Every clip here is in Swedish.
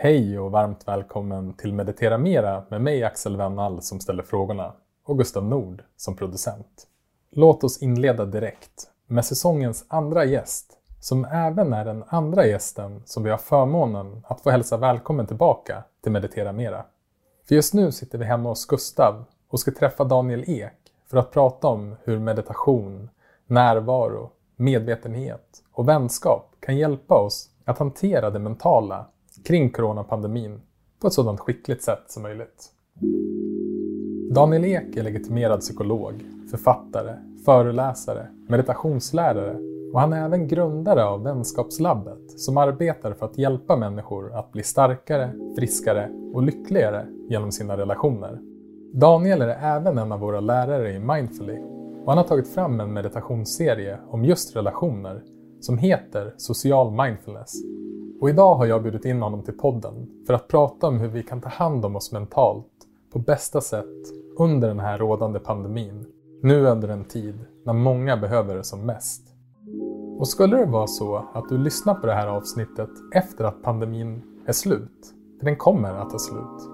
Hej och varmt välkommen till Meditera Mera med mig Axel Wennall som ställer frågorna och Gustav Nord som producent. Låt oss inleda direkt med säsongens andra gäst som även är den andra gästen som vi har förmånen att få hälsa välkommen tillbaka till Meditera Mera. För just nu sitter vi hemma hos Gustav och ska träffa Daniel Ek för att prata om hur meditation, närvaro, medvetenhet och vänskap kan hjälpa oss att hantera det mentala kring coronapandemin på ett sådant skickligt sätt som möjligt. Daniel Ek är legitimerad psykolog, författare, föreläsare, meditationslärare och han är även grundare av Vänskapslabbet som arbetar för att hjälpa människor att bli starkare, friskare och lyckligare genom sina relationer. Daniel är även en av våra lärare i Mindfully och han har tagit fram en meditationsserie om just relationer som heter Social Mindfulness. Och idag har jag bjudit in honom till podden för att prata om hur vi kan ta hand om oss mentalt på bästa sätt under den här rådande pandemin. Nu under en tid när många behöver det som mest. Och skulle det vara så att du lyssnar på det här avsnittet efter att pandemin är slut, för den kommer att ta slut,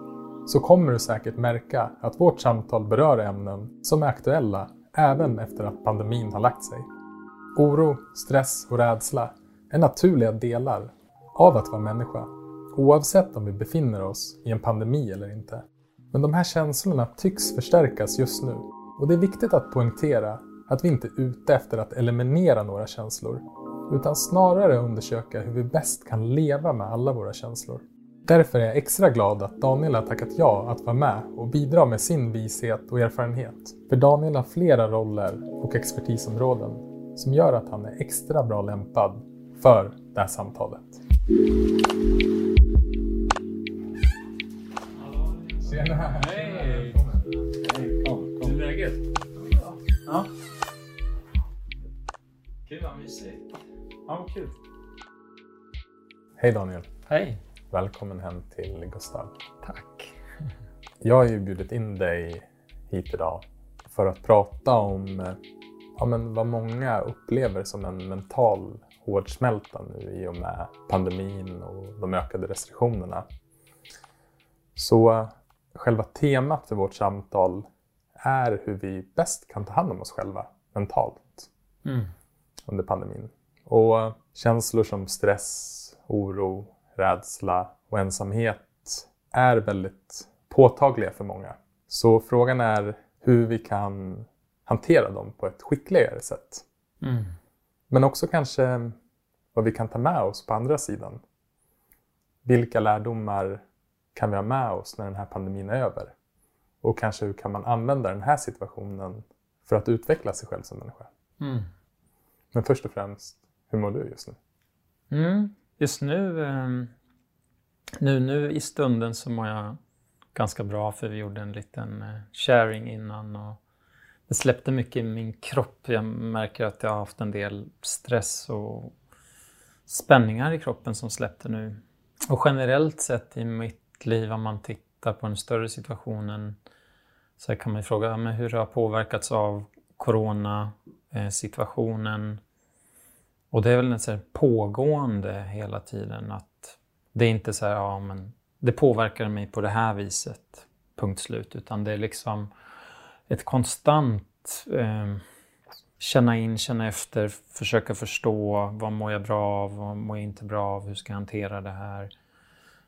så kommer du säkert märka att vårt samtal berör ämnen som är aktuella även efter att pandemin har lagt sig. Oro, stress och rädsla är naturliga delar av att vara människa, oavsett om vi befinner oss i en pandemi eller inte. Men de här känslorna tycks förstärkas just nu och det är viktigt att poängtera att vi inte är ute efter att eliminera några känslor, utan snarare undersöka hur vi bäst kan leva med alla våra känslor. Därför är jag extra glad att Daniel har tackat ja att vara med och bidra med sin vishet och erfarenhet. För Daniel har flera roller och expertisområden som gör att han är extra bra lämpad för det här samtalet. Tjena! Hej! Hej, kom, kom. Hur är läget? Ja. Gud vad mysigt. Ja, vad kul. Hej Daniel! Hej! Välkommen hem till Gustav. Tack. Jag har ju bjudit in dig hit idag för att prata om ja, men vad många upplever som en mental hårdsmälta nu i och med pandemin och de ökade restriktionerna. Så själva temat för vårt samtal är hur vi bäst kan ta hand om oss själva mentalt Mm. under pandemin. Och känslor som stress, oro, rädsla och ensamhet är väldigt påtagliga för många. Så frågan är hur vi kan hantera dem på ett skickligare sätt. Mm. Men också kanske vad vi kan ta med oss på andra sidan. Vilka lärdomar kan vi ha med oss när den här pandemin är över? Och kanske hur kan man använda den här situationen för att utveckla sig själv som människa? Mm. Men först och främst, hur mår du just nu? Mm. Just nu, ehm, nu, nu i stunden så mår jag ganska bra för vi gjorde en liten eh, sharing innan och det släppte mycket i min kropp. Jag märker att jag har haft en del stress och spänningar i kroppen som släppte nu. Och generellt sett i mitt liv, om man tittar på den större situationen, så kan man ju fråga men hur det har påverkats av coronasituationen. Och det är väl så här pågående hela tiden att det är inte så här, ja men det påverkar mig på det här viset, punkt slut, utan det är liksom ett konstant eh, känna in, känna efter, försöka förstå vad mår jag bra av, vad mår jag inte bra av, hur ska jag hantera det här.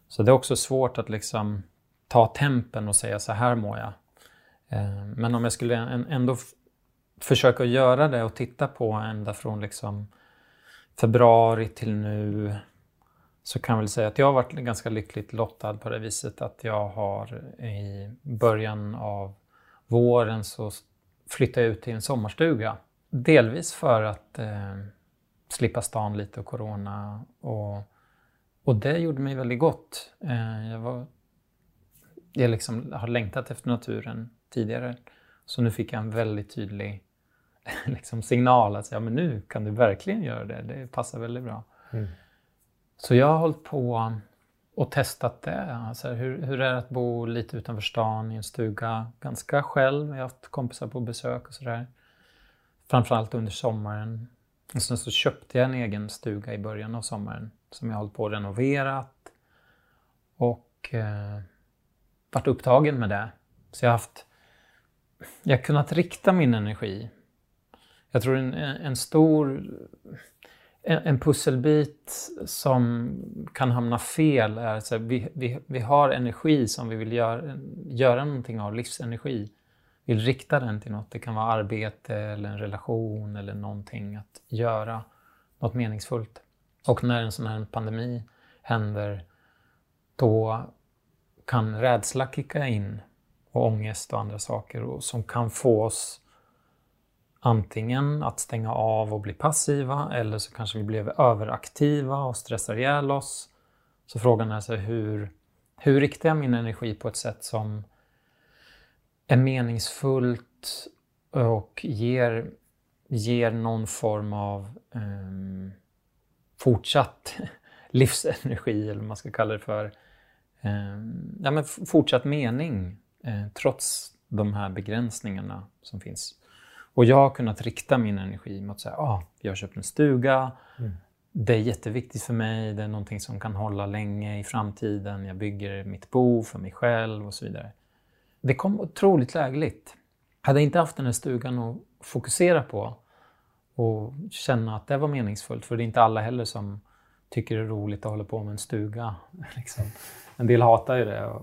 Så det är också svårt att liksom ta tempen och säga så här mår jag. Eh, men om jag skulle ändå försöka göra det och titta på ända från liksom februari till nu så kan jag väl säga att jag har varit ganska lyckligt lottad på det viset att jag har i början av våren så flyttade jag ut till en sommarstuga. Delvis för att eh, slippa stan lite och corona. Och, och det gjorde mig väldigt gott. Eh, jag var, jag liksom har längtat efter naturen tidigare. Så nu fick jag en väldigt tydlig liksom, signal att ja, men nu kan du verkligen göra det. Det passar väldigt bra. Mm. Så jag har hållit på och testat det. Alltså hur, hur är det att bo lite utanför stan i en stuga ganska själv? Jag har haft kompisar på besök och sådär. Framförallt under sommaren. Och sen så köpte jag en egen stuga i början av sommaren som jag hållit på och renoverat. och eh, varit upptagen med det. Så jag har haft, jag har kunnat rikta min energi. Jag tror en, en stor en, pusselbit som kan hamna fel är att vi, vi, vi har energi som vi vill göra, göra någonting av, livsenergi. Vi vill rikta den till något. Det kan vara arbete eller en relation eller någonting att göra något meningsfullt. Och när en sån här pandemi händer, då kan rädsla kicka in och ångest och andra saker och som kan få oss antingen att stänga av och bli passiva eller så kanske vi blev överaktiva och stressar ihjäl oss. Så frågan är så hur, hur riktar jag min energi på ett sätt som är meningsfullt och ger, ger någon form av um, fortsatt livsenergi, eller vad man ska kalla det för. Um, ja, men fortsatt mening, uh, trots de här begränsningarna som finns. Och jag har kunnat rikta min energi mot att ah, jag har köpt en stuga, mm. det är jätteviktigt för mig, det är någonting som kan hålla länge i framtiden, jag bygger mitt bo för mig själv och så vidare. Det kom otroligt lägligt. Hade jag inte haft den här stugan att fokusera på och känna att det var meningsfullt, för det är inte alla heller som tycker det är roligt att hålla på med en stuga. Liksom. En del hatar ju det. Och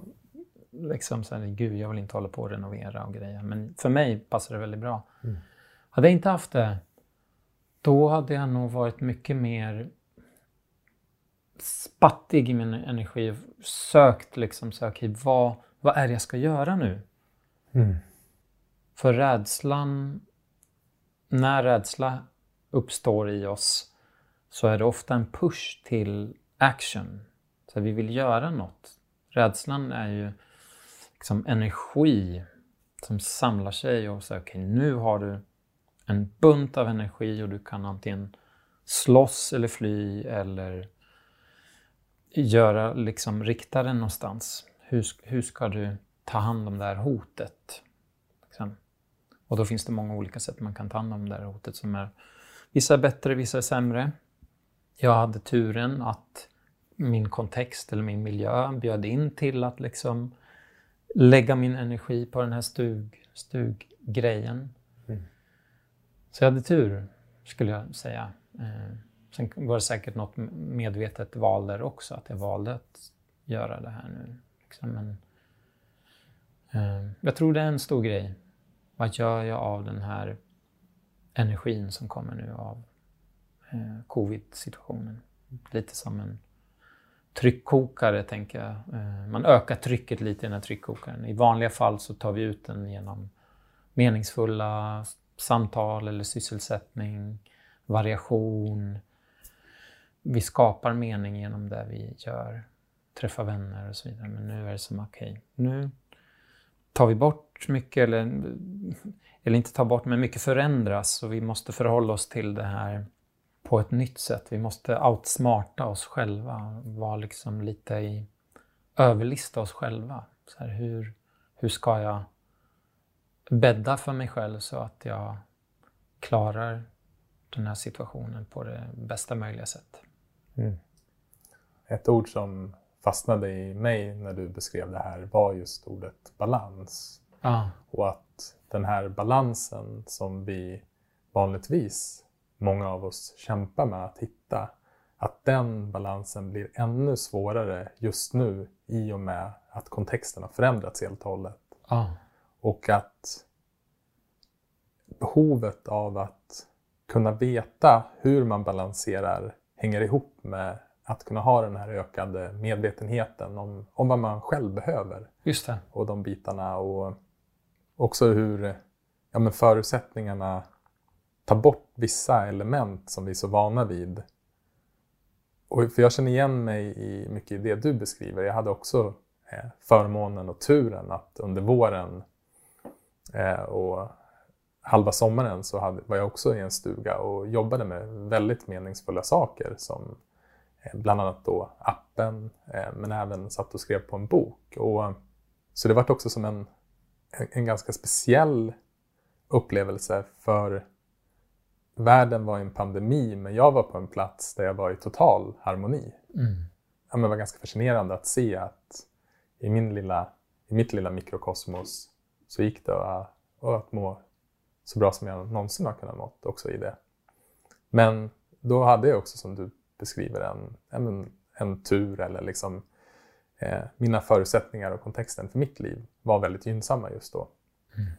liksom så här, gud, jag vill inte hålla på och renovera och grejer. Men för mig passar det väldigt bra. Mm. Hade jag inte haft det, då hade jag nog varit mycket mer spattig i min energi. Sökt liksom, så, okay, vad, vad är det jag ska göra nu? Mm. För rädslan, när rädsla uppstår i oss så är det ofta en push till action. Så vi vill göra något. Rädslan är ju liksom energi som samlar sig och säger okej, okay, nu har du en bunt av energi och du kan antingen slåss eller fly eller göra, liksom rikta den någonstans. Hur, hur ska du ta hand om det här hotet? Liksom. Och då finns det många olika sätt man kan ta hand om det här hotet som är vissa är bättre, vissa är sämre. Jag hade turen att min kontext eller min miljö bjöd in till att liksom lägga min energi på den här stug, stuggrejen. Mm. Så jag hade tur, skulle jag säga. Eh, sen var det säkert något medvetet val där också, att jag valde att göra det här nu. Liksom. Men, eh, jag tror det är en stor grej. Vad gör jag av den här energin som kommer nu av eh, covid-situationen? Lite som en tryckkokare, tänker jag. Eh, man ökar trycket lite i den här tryckkokaren. I vanliga fall så tar vi ut den genom meningsfulla samtal eller sysselsättning, variation. Vi skapar mening genom det vi gör, träffar vänner och så vidare. Men nu är det som, okej, okay, nu tar vi bort mycket, eller, eller inte tar bort, men mycket förändras och vi måste förhålla oss till det här på ett nytt sätt. Vi måste outsmarta oss själva, vara liksom lite i överlista oss själva. Så här, hur, hur ska jag bädda för mig själv så att jag klarar den här situationen på det bästa möjliga sätt. Mm. Ett ord som fastnade i mig när du beskrev det här var just ordet balans. Ah. Och att den här balansen som vi vanligtvis många av oss kämpar med att hitta, att den balansen blir ännu svårare just nu i och med att kontexten har förändrats helt och hållet. Ah. Och att behovet av att kunna veta hur man balanserar hänger ihop med att kunna ha den här ökade medvetenheten om, om vad man själv behöver. Just det. Och de bitarna och också hur ja, men förutsättningarna ta bort vissa element som vi är så vana vid. Och för jag känner igen mig i mycket i det du beskriver. Jag hade också eh, förmånen och turen att under våren eh, och halva sommaren så hade, var jag också i en stuga och jobbade med väldigt meningsfulla saker som eh, bland annat då appen, men även satt och skrev på en bok. Och, så det vart också som en, en ganska speciell upplevelse för världen var i en pandemi men jag var på en plats där jag var i total harmoni. Mm. ja, men var ganska fascinerande att se att i, min lilla, i mitt lilla mikrokosmos så gick det att, att må så bra som jag någonsin har kunnat må också i det. Men då hade jag också, som du beskriver, en, en, en tur eller liksom eh, mina förutsättningar och kontexten för mitt liv var väldigt gynnsamma just då. Mm.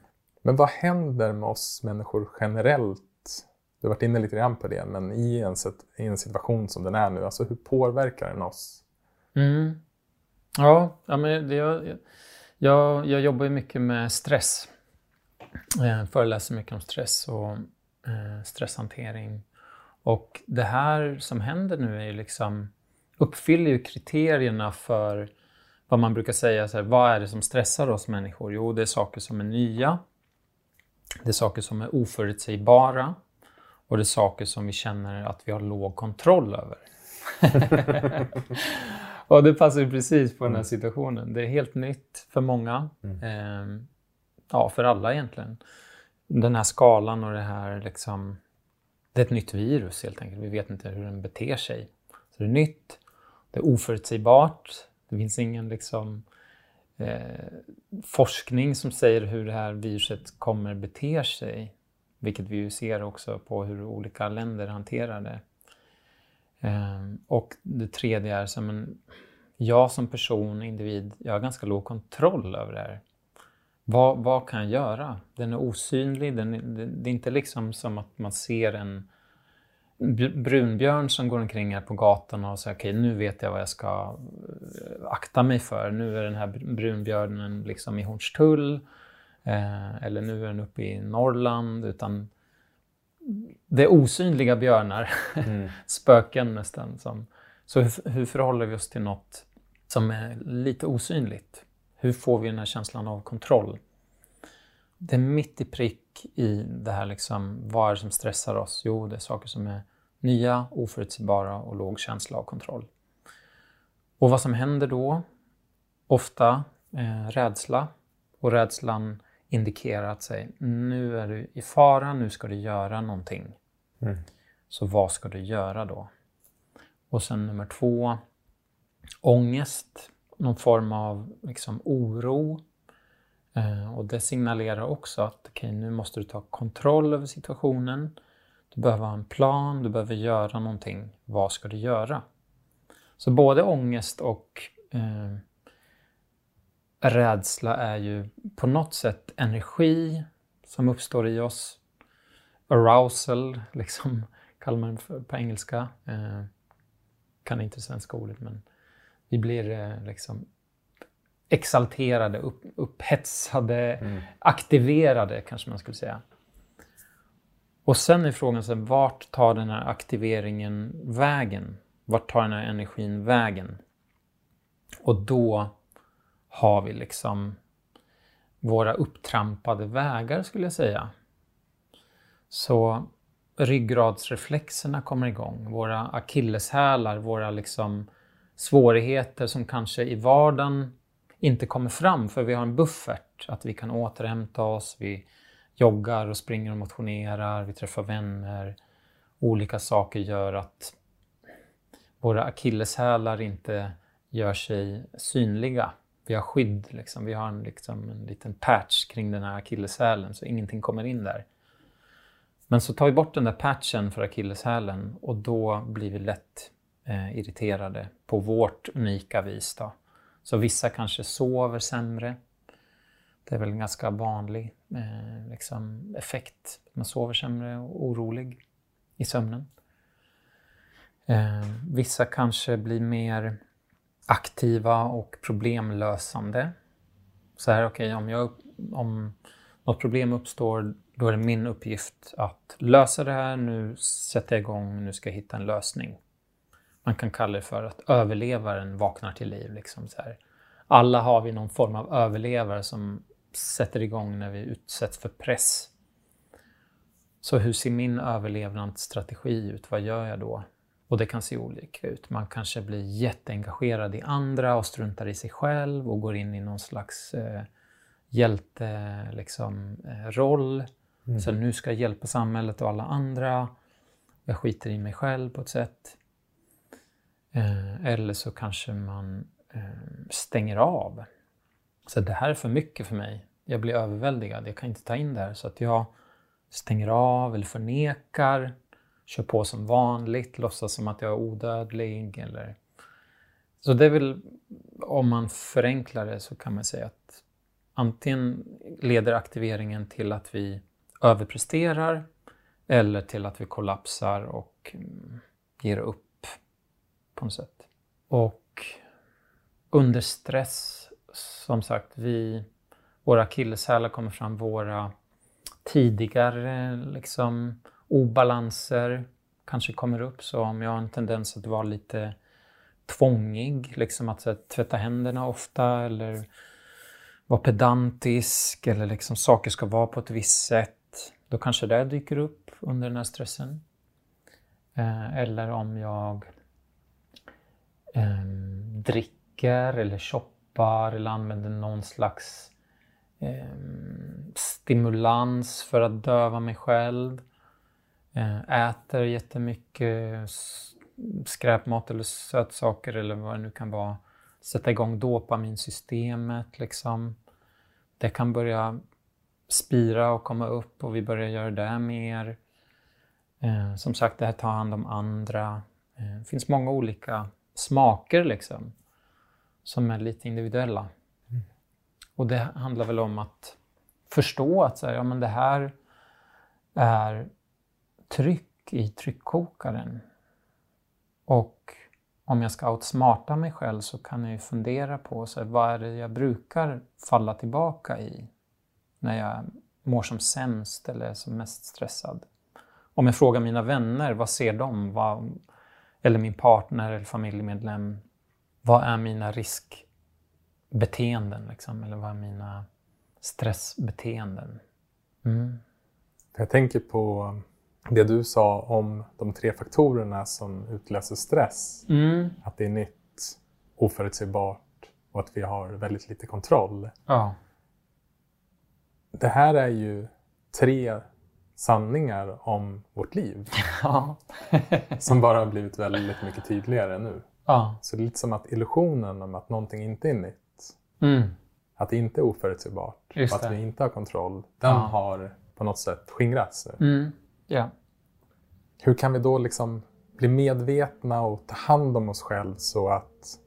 Men vad händer med oss människor generellt? Du har varit inne lite grann på det, men i en, i en situation som den är nu, alltså hur påverkar den oss? Mm. Ja, ja men det, jag, jag, jag jobbar ju mycket med stress. Jag föreläser mycket om stress och eh, stresshantering. Och det här som händer nu är ju liksom, uppfyller ju kriterierna för vad man brukar säga, så här, vad är det som stressar oss människor? Jo, det är saker som är nya, det är saker som är oförutsägbara och det är saker som vi känner att vi har låg kontroll över. och det passar precis på den här mm. situationen. Det är helt nytt för många. Eh, ja, för alla egentligen. Den här skalan och det här liksom... Det är ett nytt virus helt enkelt. Vi vet inte hur den beter sig. Så det är nytt, det är oförutsägbart, det finns ingen liksom, eh, forskning som säger hur det här viruset kommer bete sig. Vilket vi ju ser också på hur olika länder hanterar det. Ehm, och det tredje är som en, jag som person, individ, jag har ganska låg kontroll över det här. Vad, vad kan jag göra? Den är osynlig. Den, det, det är inte liksom som att man ser en brunbjörn som går omkring här på gatan och säger okej, okay, nu vet jag vad jag ska eh, akta mig för. Nu är den här brunbjörnen liksom i Hornstull eh, eller nu är den uppe i Norrland. Utan det är osynliga björnar, mm. spöken nästan. Som, så hur, hur förhåller vi oss till något som är lite osynligt? Hur får vi den här känslan av kontroll? Det är mitt i prick i det här liksom, vad är det som stressar oss? Jo, det är saker som är nya, oförutsägbara och låg känsla av kontroll. Och vad som händer då? Ofta eh, rädsla. Och rädslan indikerar att säga, nu är du i fara, nu ska du göra någonting. Mm. Så vad ska du göra då? Och sen nummer två, ångest, någon form av liksom, oro. Eh, och det signalerar också att okay, nu måste du ta kontroll över situationen. Du behöver ha en plan, du behöver göra någonting. Vad ska du göra? Så både ångest och eh, rädsla är ju på något sätt energi som uppstår i oss. Arousal, liksom, kallar man det på engelska. Eh, kan inte det svenska ordet, men vi blir eh, liksom exalterade, upp, upphetsade, mm. aktiverade kanske man skulle säga. Och sen är frågan, så vart tar den här aktiveringen vägen? Vart tar den här energin vägen? Och då har vi liksom våra upptrampade vägar skulle jag säga. Så ryggradsreflexerna kommer igång, våra akilleshälar, våra liksom svårigheter som kanske i vardagen inte kommer fram för vi har en buffert, att vi kan återhämta oss, vi joggar och springer och motionerar, vi träffar vänner. Olika saker gör att våra akilleshälar inte gör sig synliga. Vi har skydd, liksom. vi har en, liksom, en liten patch kring den här akilleshälen så ingenting kommer in där. Men så tar vi bort den där patchen för akilleshälen och då blir vi lätt eh, irriterade på vårt unika vis. Då. Så vissa kanske sover sämre, det är väl en ganska vanlig eh, liksom effekt. Man sover sämre och orolig i sömnen. Eh, vissa kanske blir mer aktiva och problemlösande. Så här, okej, okay, om, om något problem uppstår, då är det min uppgift att lösa det här. Nu sätter jag igång, nu ska jag hitta en lösning. Man kan kalla det för att överlevaren vaknar till liv. Liksom så här. Alla har vi någon form av överlevare som sätter igång när vi utsätts för press. Så hur ser min överlevnadsstrategi ut? Vad gör jag då? Och det kan se olika ut. Man kanske blir jätteengagerad i andra och struntar i sig själv och går in i någon slags eh, hjälteroll. Liksom, eh, mm. Så nu ska jag hjälpa samhället och alla andra. Jag skiter i mig själv på ett sätt. Eh, eller så kanske man eh, stänger av. Så det här är för mycket för mig. Jag blir överväldigad, jag kan inte ta in det här. Så att jag stänger av eller förnekar, kör på som vanligt, låtsas som att jag är odödlig. Eller... Så det är väl, om man förenklar det så kan man säga att antingen leder aktiveringen till att vi överpresterar eller till att vi kollapsar och mm, ger upp på något sätt. Och under stress, som sagt, vi, våra akilleshälar kommer fram, våra tidigare liksom, obalanser kanske kommer upp. Så om jag har en tendens att vara lite tvångig, liksom att här, tvätta händerna ofta eller vara pedantisk eller liksom saker ska vara på ett visst sätt. Då kanske det dyker upp under den här stressen. Eh, eller om jag eh, dricker eller shoppar eller använder någon slags eh, stimulans för att döva mig själv. Eh, äter jättemycket skräpmat eller sötsaker eller vad det nu kan vara. Sätta igång dopaminsystemet liksom. Det kan börja spira och komma upp och vi börjar göra det mer. Eh, som sagt, det här tar hand om andra. Eh, det finns många olika smaker liksom, som är lite individuella. Mm. Och det handlar väl om att förstå att så här, ja, men det här är tryck i tryckkokaren. Och om jag ska outsmarta mig själv så kan jag ju fundera på så här, vad är det jag brukar falla tillbaka i när jag mår som sämst eller är som mest stressad. Om jag frågar mina vänner, vad ser de? Vad, eller min partner eller familjemedlem. Vad är mina riskbeteenden? Liksom? Eller vad är mina stressbeteenden? Mm. Jag tänker på det du sa om de tre faktorerna som utlöser stress. Mm. Att det är nytt, oförutsägbart och att vi har väldigt lite kontroll. Ja. Det här är ju tre sanningar om vårt liv. Ja. som bara har blivit väldigt mycket tydligare nu. Ja. Så det är lite som att illusionen om att någonting inte är nytt, mm. att det inte är oförutsägbart och att vi inte har kontroll, den har på något sätt skingrats nu. Mm. Ja. Hur kan vi då liksom bli medvetna och ta hand om oss själva så att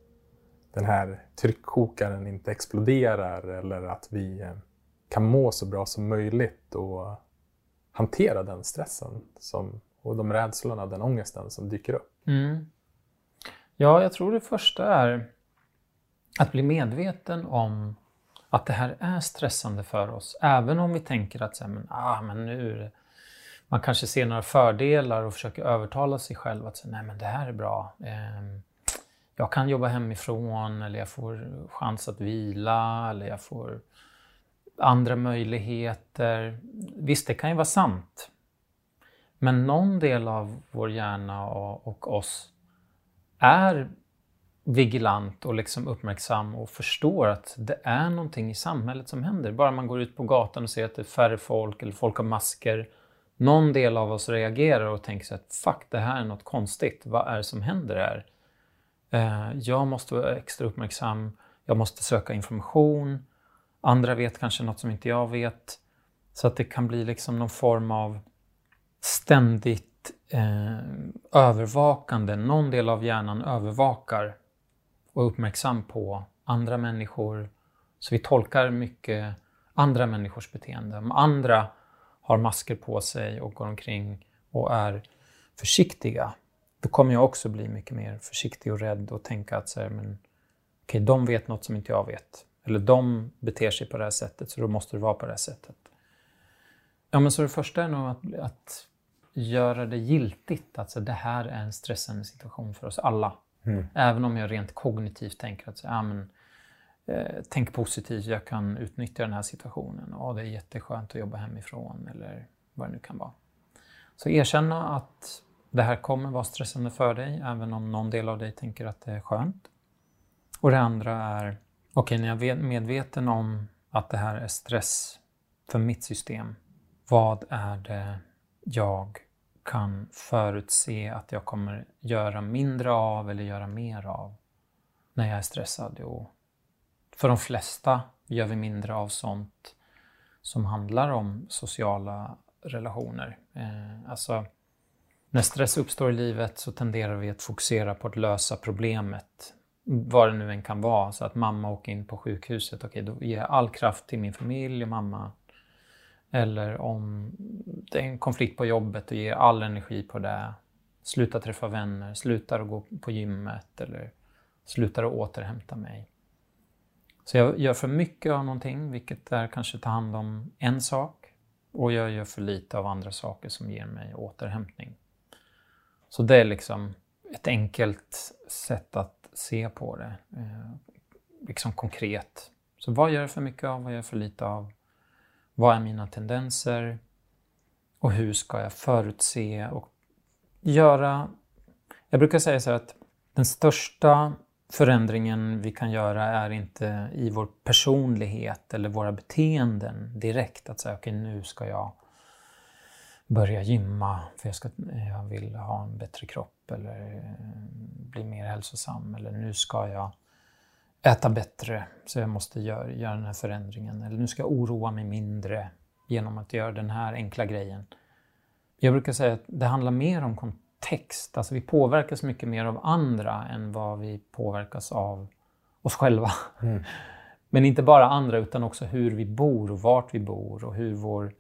den här tryckkokaren inte exploderar eller att vi eh, kan må så bra som möjligt och hantera den stressen som, och de rädslorna, den ångesten som dyker upp? Mm. Ja, jag tror det första är att bli medveten om att det här är stressande för oss. Även om vi tänker att så men, ah, men nu man kanske ser några fördelar och försöker övertala sig själv att säga, nej men det här är bra. Ehm, jag kan jobba hemifrån eller jag får chans att vila eller jag får andra möjligheter. Visst, det kan ju vara sant. Men någon del av vår hjärna och, och oss är vigilant och liksom uppmärksam och förstår att det är någonting i samhället som händer. Bara man går ut på gatan och ser att det är färre folk eller folk har masker. Någon del av oss reagerar och tänker så att fuck, det här är något konstigt. Vad är det som händer här? Eh, jag måste vara extra uppmärksam. Jag måste söka information. Andra vet kanske något som inte jag vet. Så att det kan bli liksom någon form av ständigt eh, övervakande. Någon del av hjärnan övervakar och är uppmärksam på andra människor. Så vi tolkar mycket andra människors beteende. Om andra har masker på sig och går omkring och är försiktiga, då kommer jag också bli mycket mer försiktig och rädd och tänka att så här, men, okay, de vet något som inte jag vet. Eller de beter sig på det här sättet, så då måste det vara på det här sättet. Ja, men så det första är nog att, att göra det giltigt, att så det här är en stressande situation för oss alla. Mm. Även om jag rent kognitivt tänker att så, ja, men, eh, tänk positivt, jag kan utnyttja den här situationen. Ja, det är jätteskönt att jobba hemifrån eller vad det nu kan vara. Så erkänna att det här kommer vara stressande för dig, även om någon del av dig tänker att det är skönt. Och det andra är Okej, när jag är medveten om att det här är stress för mitt system, vad är det jag kan förutse att jag kommer göra mindre av eller göra mer av när jag är stressad? och för de flesta gör vi mindre av sånt som handlar om sociala relationer. Eh, alltså, när stress uppstår i livet så tenderar vi att fokusera på att lösa problemet, vad det nu än kan vara. Så att mamma åker in på sjukhuset, okej, okay, då ger jag all kraft till min familj och mamma. Eller om det är en konflikt på jobbet och ger all energi på det. Slutar träffa vänner, slutar att gå på gymmet eller slutar att återhämta mig. Så jag gör för mycket av någonting, vilket är kanske ta hand om en sak. Och jag gör för lite av andra saker som ger mig återhämtning. Så det är liksom ett enkelt sätt att se på det. Eh, liksom konkret. Så vad gör jag för mycket av? Vad gör jag för lite av? Vad är mina tendenser? Och hur ska jag förutse och göra... Jag brukar säga så här att den största förändringen vi kan göra är inte i vår personlighet eller våra beteenden direkt. Att säga, okej okay, nu ska jag börja gymma för jag, ska, jag vill ha en bättre kropp eller eh, bli mer hälsosam. Eller nu ska jag äta bättre så jag måste göra, göra den här förändringen. Eller nu ska jag oroa mig mindre genom att göra den här enkla grejen. Jag brukar säga att det handlar mer om kontext. Alltså vi påverkas mycket mer av andra än vad vi påverkas av oss själva. Mm. Men inte bara andra utan också hur vi bor och vart vi bor och hur vår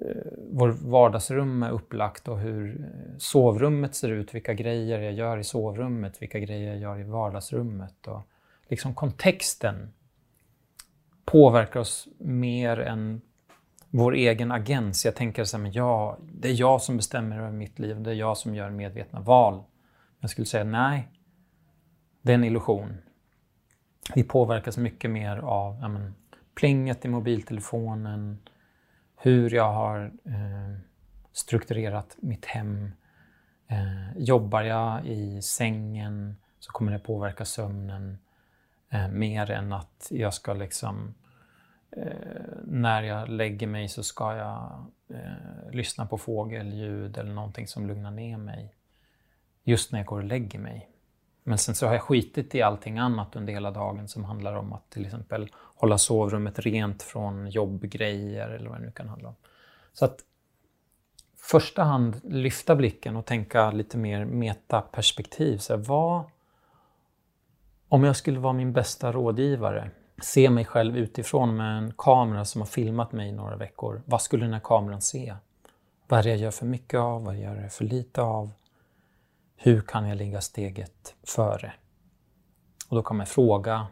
Eh, vår vardagsrum är upplagt och hur eh, sovrummet ser ut, vilka grejer jag gör i sovrummet, vilka grejer jag gör i vardagsrummet. Och liksom kontexten påverkar oss mer än vår egen agens. Jag tänker så här, men jag, det är jag som bestämmer över mitt liv, det är jag som gör medvetna val. Jag skulle säga nej, det är en illusion. Vi påverkas mycket mer av ja, men, plinget i mobiltelefonen, hur jag har eh, strukturerat mitt hem. Eh, jobbar jag i sängen så kommer det påverka sömnen eh, mer än att jag ska liksom Eh, när jag lägger mig så ska jag eh, lyssna på fågelljud eller någonting som lugnar ner mig just när jag går och lägger mig. Men sen så har jag skitit i allting annat under hela dagen som handlar om att till exempel hålla sovrummet rent från jobbgrejer eller vad det nu kan handla om. Så att första hand lyfta blicken och tänka lite mer metaperspektiv. Så här, vad, om jag skulle vara min bästa rådgivare, se mig själv utifrån med en kamera som har filmat mig i några veckor. Vad skulle den här kameran se? Vad är det jag gör för mycket av? Vad gör jag för lite av? Hur kan jag ligga steget före? Och då kan man fråga,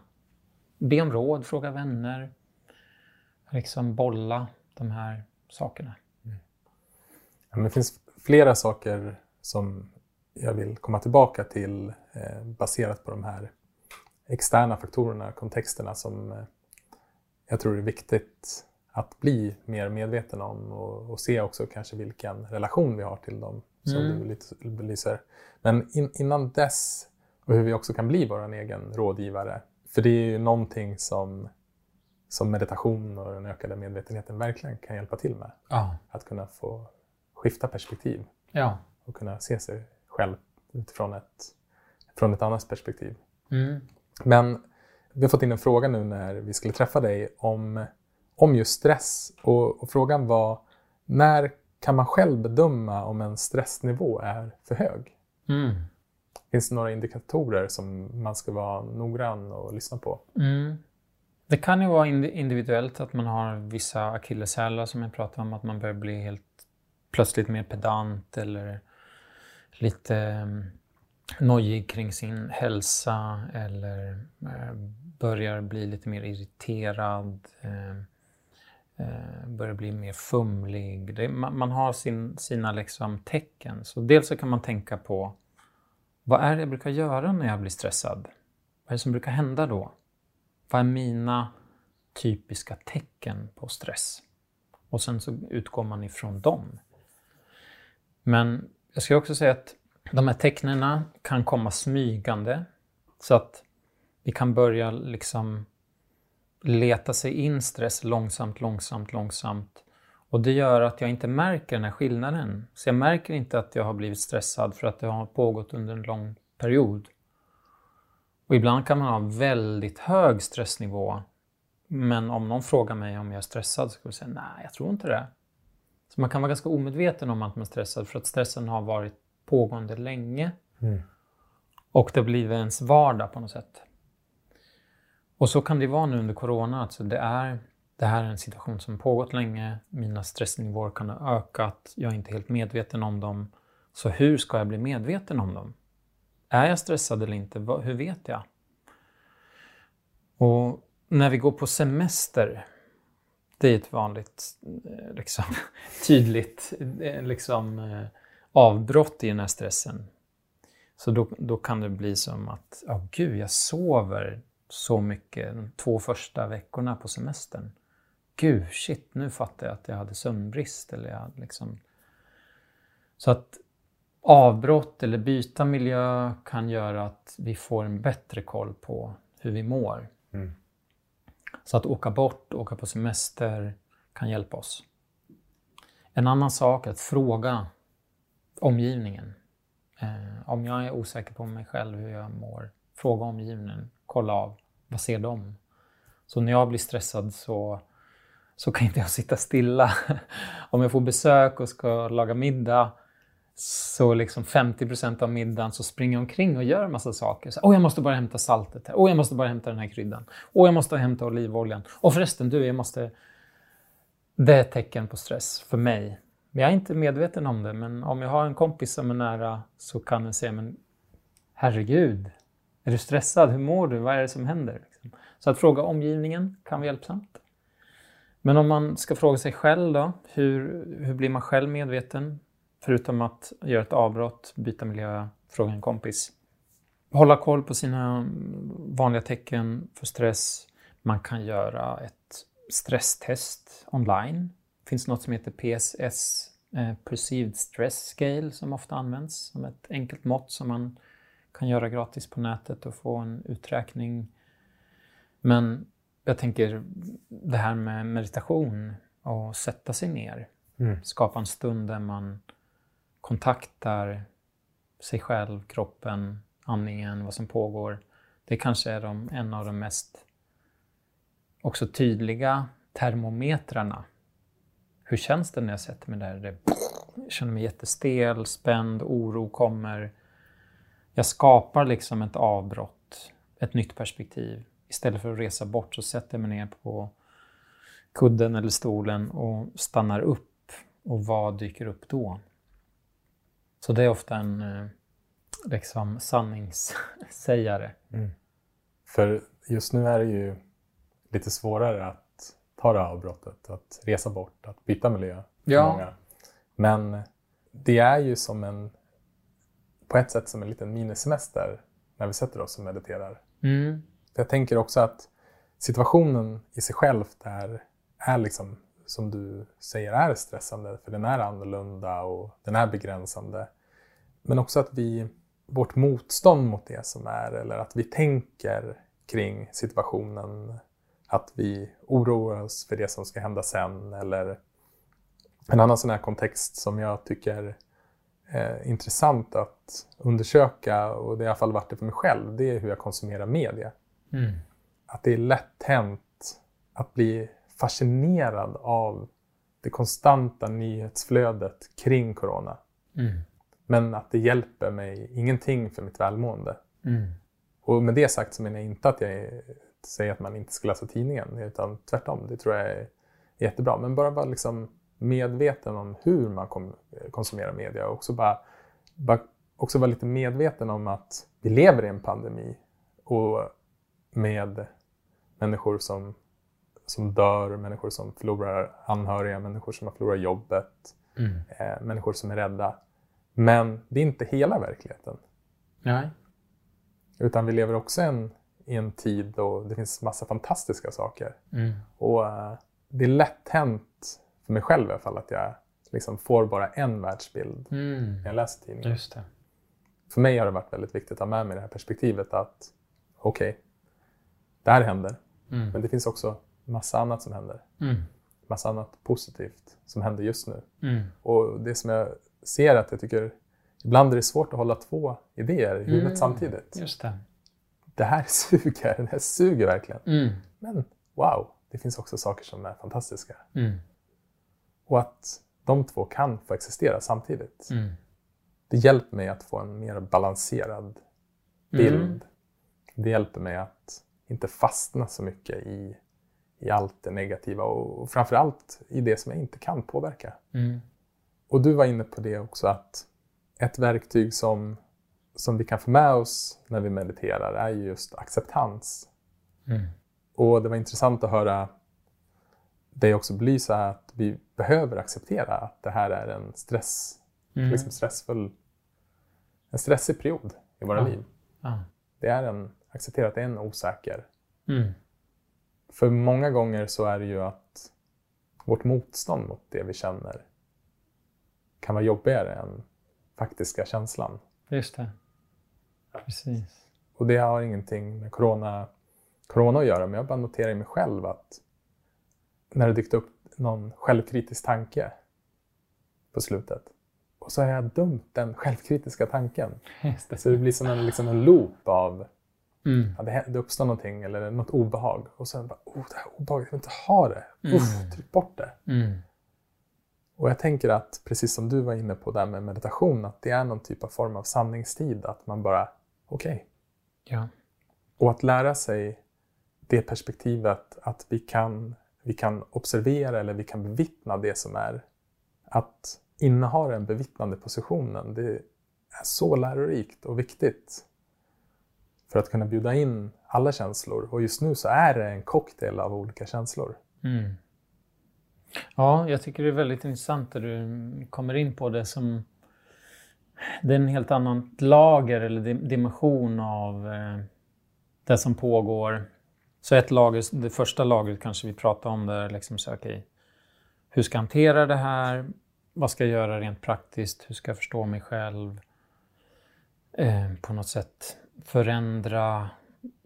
be om råd, fråga vänner, liksom bolla de här sakerna. Mm. Ja, men det finns flera saker som jag vill komma tillbaka till eh, baserat på de här externa faktorerna, kontexterna som eh, jag tror är viktigt att bli mer medveten om och, och, se också kanske vilken relation vi har till dem som mm. du belyser. Men in, innan dess, och hur vi också kan bli vår egen rådgivare. För det är ju någonting som, som meditation och den ökade medvetenheten verkligen kan hjälpa till med. Ja. Att kunna få skifta perspektiv ja. och kunna se sig själv utifrån ett, från ett annat perspektiv. Mm. Men vi har fått in en fråga nu när vi skulle träffa dig om, om just stress. Och, och frågan var, när kan man själv bedöma om en stressnivå är för hög? Mm. Finns det några indikatorer som man ska vara noggrann och lyssna på? Mm. Det kan ju vara individuellt att man har vissa akilleshälar som jag pratade om, att man börjar bli helt plötsligt mer pedant eller lite um, nojig kring sin hälsa eller eh, börjar bli lite mer irriterad. Eh, eh, börjar bli mer fumlig. Det, man, man, har sin, sina liksom tecken. Så dels så kan man tänka på vad är det jag brukar göra när jag blir stressad? Vad är det som brukar hända då? Vad är mina typiska tecken på stress? Och sen så utgår man ifrån dem. Men jag ska också säga att de här tecknen kan komma smygande. Så att vi kan börja liksom leta sig in stress långsamt, långsamt, långsamt. Och det gör att jag inte märker den här skillnaden. Så jag märker inte att jag har blivit stressad för att det har pågått under en lång period. Och ibland kan man ha väldigt hög stressnivå. Men om någon frågar mig om jag är stressad så skulle jag säga nej, jag tror inte det. Så man kan vara ganska omedveten om att man är stressad för att stressen har varit pågående länge. Mm. Och det har blivit ens vardag på något sätt. Och så kan det vara nu under corona. Alltså det, är, det här är en situation som pågått länge. Mina stressnivåer kan ha ökat. Jag är inte helt medveten om dem. Så hur ska jag bli medveten om dem? Är jag stressad eller inte? Hur vet jag? Och när vi går på semester, det är ett vanligt, eh, liksom, tydligt eh, liksom, eh, avbrott i den här stressen. Så då, då kan det bli som att, ja oh, gud, jag sover så mycket de två första veckorna på semestern. Gud, shit, nu fattar jag att jag hade sömnbrist. Eller jag liksom... Så att avbrott eller byta miljö kan göra att vi får en bättre koll på hur vi mår. Mm. Så att åka bort, åka på semester kan hjälpa oss. En annan sak är att fråga omgivningen. Eh, om jag är osäker på mig själv, hur jag mår, fråga omgivningen, kolla av, vad ser de? Så när jag blir stressad så, så kan inte jag sitta stilla. om jag får besök och ska laga middag så liksom 50% av middagen så springer jag omkring och gör en massa saker. Åh, oh, jag måste bara hämta saltet här. Åh, oh, jag måste bara hämta den här kryddan. Åh, oh, jag måste hämta olivoljan. Och förresten, du, jag måste... Det är ett tecken på stress för mig. Jag är inte medveten om det, men om jag har en kompis som är nära så kan den säga, men herregud, är du stressad? Hur mår du? Vad är det som händer? Liksom. Så att fråga omgivningen kan vara hjälpsamt. Men om man ska fråga sig själv då, hur, hur blir man själv medveten? Förutom att göra ett avbrott, byta miljö, fråga en kompis. Hålla koll på sina vanliga tecken för stress. Man kan göra ett stresstest online. Finns något som heter PSS, eh, Perceived Stress Scale, som ofta används som ett enkelt mått som man kan göra gratis på nätet och få en uträkning. Men jag tänker det här med meditation och sätta sig ner. Mm. Skapa en stund där man kontaktar sig själv, kroppen, andningen, vad som pågår. Det kanske är de, en av de mest också tydliga termometrarna. Hur känns det när jag sätter mig där? Det, jag känner mig jättestel, spänd, oro kommer. Jag skapar liksom ett avbrott, ett nytt perspektiv. Istället för att resa bort så sätter jag mig ner på kudden eller stolen och stannar upp. Och vad dyker upp då? Så det är ofta en eh, liksom sanningssägare. Mm. För just nu är det ju lite svårare att ta det avbrottet, att resa bort, att byta miljö. Ja. Många. Men det är ju som en, på ett sätt som en liten minisemester när vi sätter oss och mediterar. Mm. Jag tänker också att situationen i sig själv är, är liksom som du säger är stressande för den är annorlunda och den är begränsande. Men också att vi, vårt motstånd mot det som är eller att vi tänker kring situationen, att vi oroar oss för det som ska hända sen eller en annan sån här kontext som jag tycker är intressant att undersöka och det har i alla fall varit det för mig själv, det är hur jag konsumerar media. Mm. Att det är lätt hänt att bli fascinerad av det konstanta nyhetsflödet kring corona. Mm. Men att det hjälper mig ingenting för mitt välmående. Mm. Och med det sagt så menar jag inte att jag säger att man inte ska läsa tidningen, utan tvärtom. Det tror jag är jättebra. Men bara vara liksom medveten om hur man konsumerar media och också, bara, bara, också vara lite medveten om att vi lever i en pandemi och med människor som, som dör, människor som förlorar anhöriga, människor som har förlorat jobbet, mm. eh, människor som är rädda. Men det är inte hela verkligheten. Nej. Utan vi lever också en, i en tid då det finns massa fantastiska saker. Mm. Och uh, det är lätt hänt, för mig själv i alla fall, att jag liksom får bara en världsbild mm. när jag läser tidningen. För mig har det varit väldigt viktigt att ha med mig det här perspektivet att okej, okay, det här händer. Mm. Men det finns också massa annat som händer. Mm. massa annat positivt som händer just nu. Mm. Och det som jag ser att jag tycker ibland är det svårt att hålla två idéer i huvudet Mm. samtidigt. Just det. Det här suger, det här suger verkligen. Mm. Men wow, det finns också saker som är fantastiska. Mm. Och att de två kan få existera samtidigt. Mm. Det hjälper mig att få en mer balanserad bild. Mm. Det hjälper mig att inte fastna så mycket i, i allt det negativa och, och framförallt i det som jag inte kan påverka. Mm. Och du var inne på det också att ett verktyg som, som vi kan få med oss när vi mediterar är ju just acceptans. Mm. Och det var intressant att höra dig också belysa att vi behöver acceptera att det här är en stress, Mm. liksom stressfull, en stressig period i våra Ja. liv. Ja. Det är en, acceptera att det är en osäker. Mm. För många gånger så är det ju att vårt motstånd mot det vi känner kan vara jobbigare än faktiska känslan. Just det. Precis. Och det har ingenting med corona, corona att göra, men jag bara noterar i mig själv att när det dykt upp någon självkritisk tanke på slutet och så har jag dömt den självkritiska tanken. Det. Så det blir som en, liksom en loop av Mm. ja, det, det uppstår någonting eller något obehag och sen bara, oh, det här obehaget, jag vill inte ha det. Mm. Uff, tryck bort det. Mm. Och jag tänker att, precis som du var inne på där med meditation, att det är någon typ av form av sanningstid. Att man bara, okej. Ja. Och att lära sig det perspektivet att vi kan, vi kan observera eller vi kan bevittna det som är. Att inneha den bevittnande positionen, det är så lärorikt och viktigt. För att kunna bjuda in alla känslor. Och just nu så är det en cocktail av olika känslor. Mm. Ja, jag tycker det är väldigt intressant att du kommer in på det som... Det är en helt annan lager eller dimension av eh, det som pågår. Så ett lager, det första lagret kanske vi pratar om där, liksom så, okay, hur ska jag hantera det här? Vad ska jag göra rent praktiskt? Hur ska jag förstå mig själv? Eh, på något sätt förändra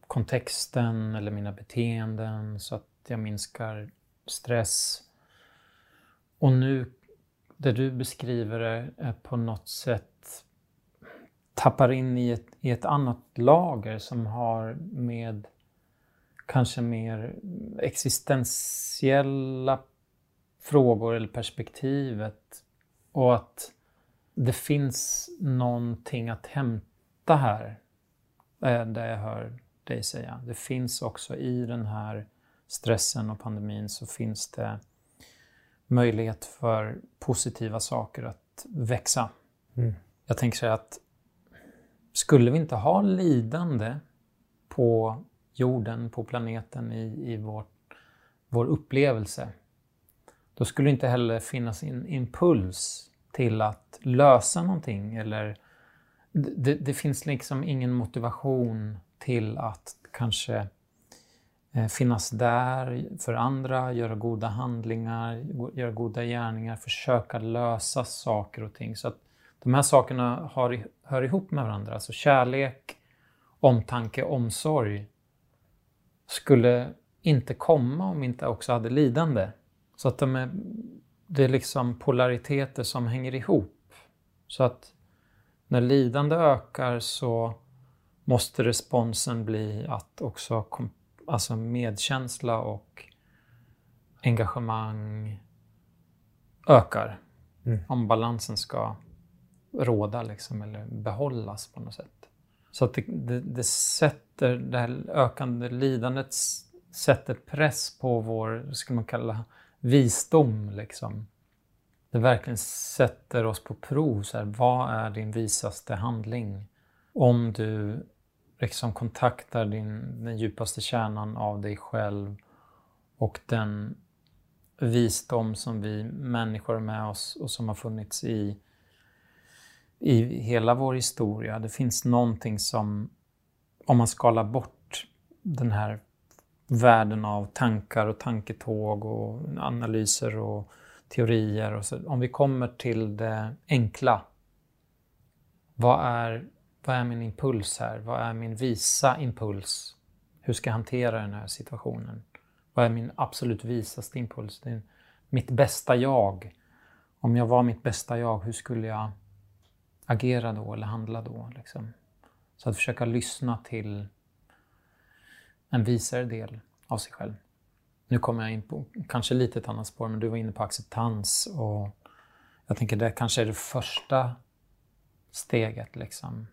kontexten eller mina beteenden så att jag minskar stress. Och nu, det du beskriver det, är på något sätt tappar in i ett, i ett annat lager som har med kanske mer existentiella frågor eller perspektivet och att det finns någonting att hämta här, är det jag hör dig säga. Det finns också i den här stressen och pandemin så finns det möjlighet för positiva saker att växa. Mm. Jag tänker säga att skulle vi inte ha lidande på jorden, på planeten, i, i vår, vår upplevelse, då skulle det inte heller finnas en impuls till att lösa någonting eller det, det finns liksom ingen motivation till att kanske eh, finnas där för andra, göra goda handlingar, göra goda gärningar, försöka lösa saker och ting. Så att de här sakerna har, hör ihop med varandra. Alltså kärlek, omtanke, omsorg skulle inte komma om vi inte också hade lidande. Så att de är, det är liksom polariteter som hänger ihop. Så att när lidande ökar så måste responsen bli att också kom, alltså medkänsla och engagemang ökar. Mm. Om balansen ska råda liksom, eller behållas på något sätt. Så att det, det, det sätter, det här ökande lidandet sätter press på vår, vad ska man kalla visdom liksom. Det verkligen sätter oss på prov. Så här, vad är din visaste handling? Om du liksom kontaktar din, den djupaste kärnan av dig själv och den visdom som vi människor har med oss och som har funnits i, i hela vår historia. Det finns någonting som, om man skalar bort den här världen av tankar och tanketåg och analyser och teorier. Och så, om vi kommer till det enkla. Vad är, vad är min impuls här? Vad är min visa impuls? Hur ska jag hantera den här situationen? Vad är min absolut visaste impuls? Det är mitt bästa jag. Om jag var mitt bästa jag, hur skulle jag agera då eller handla då? Liksom? Så att försöka lyssna till en visare del av sig själv. Nu kommer jag in på kanske lite ett annat spår, men du var inne på acceptans och jag tänker det kanske är det första steget liksom.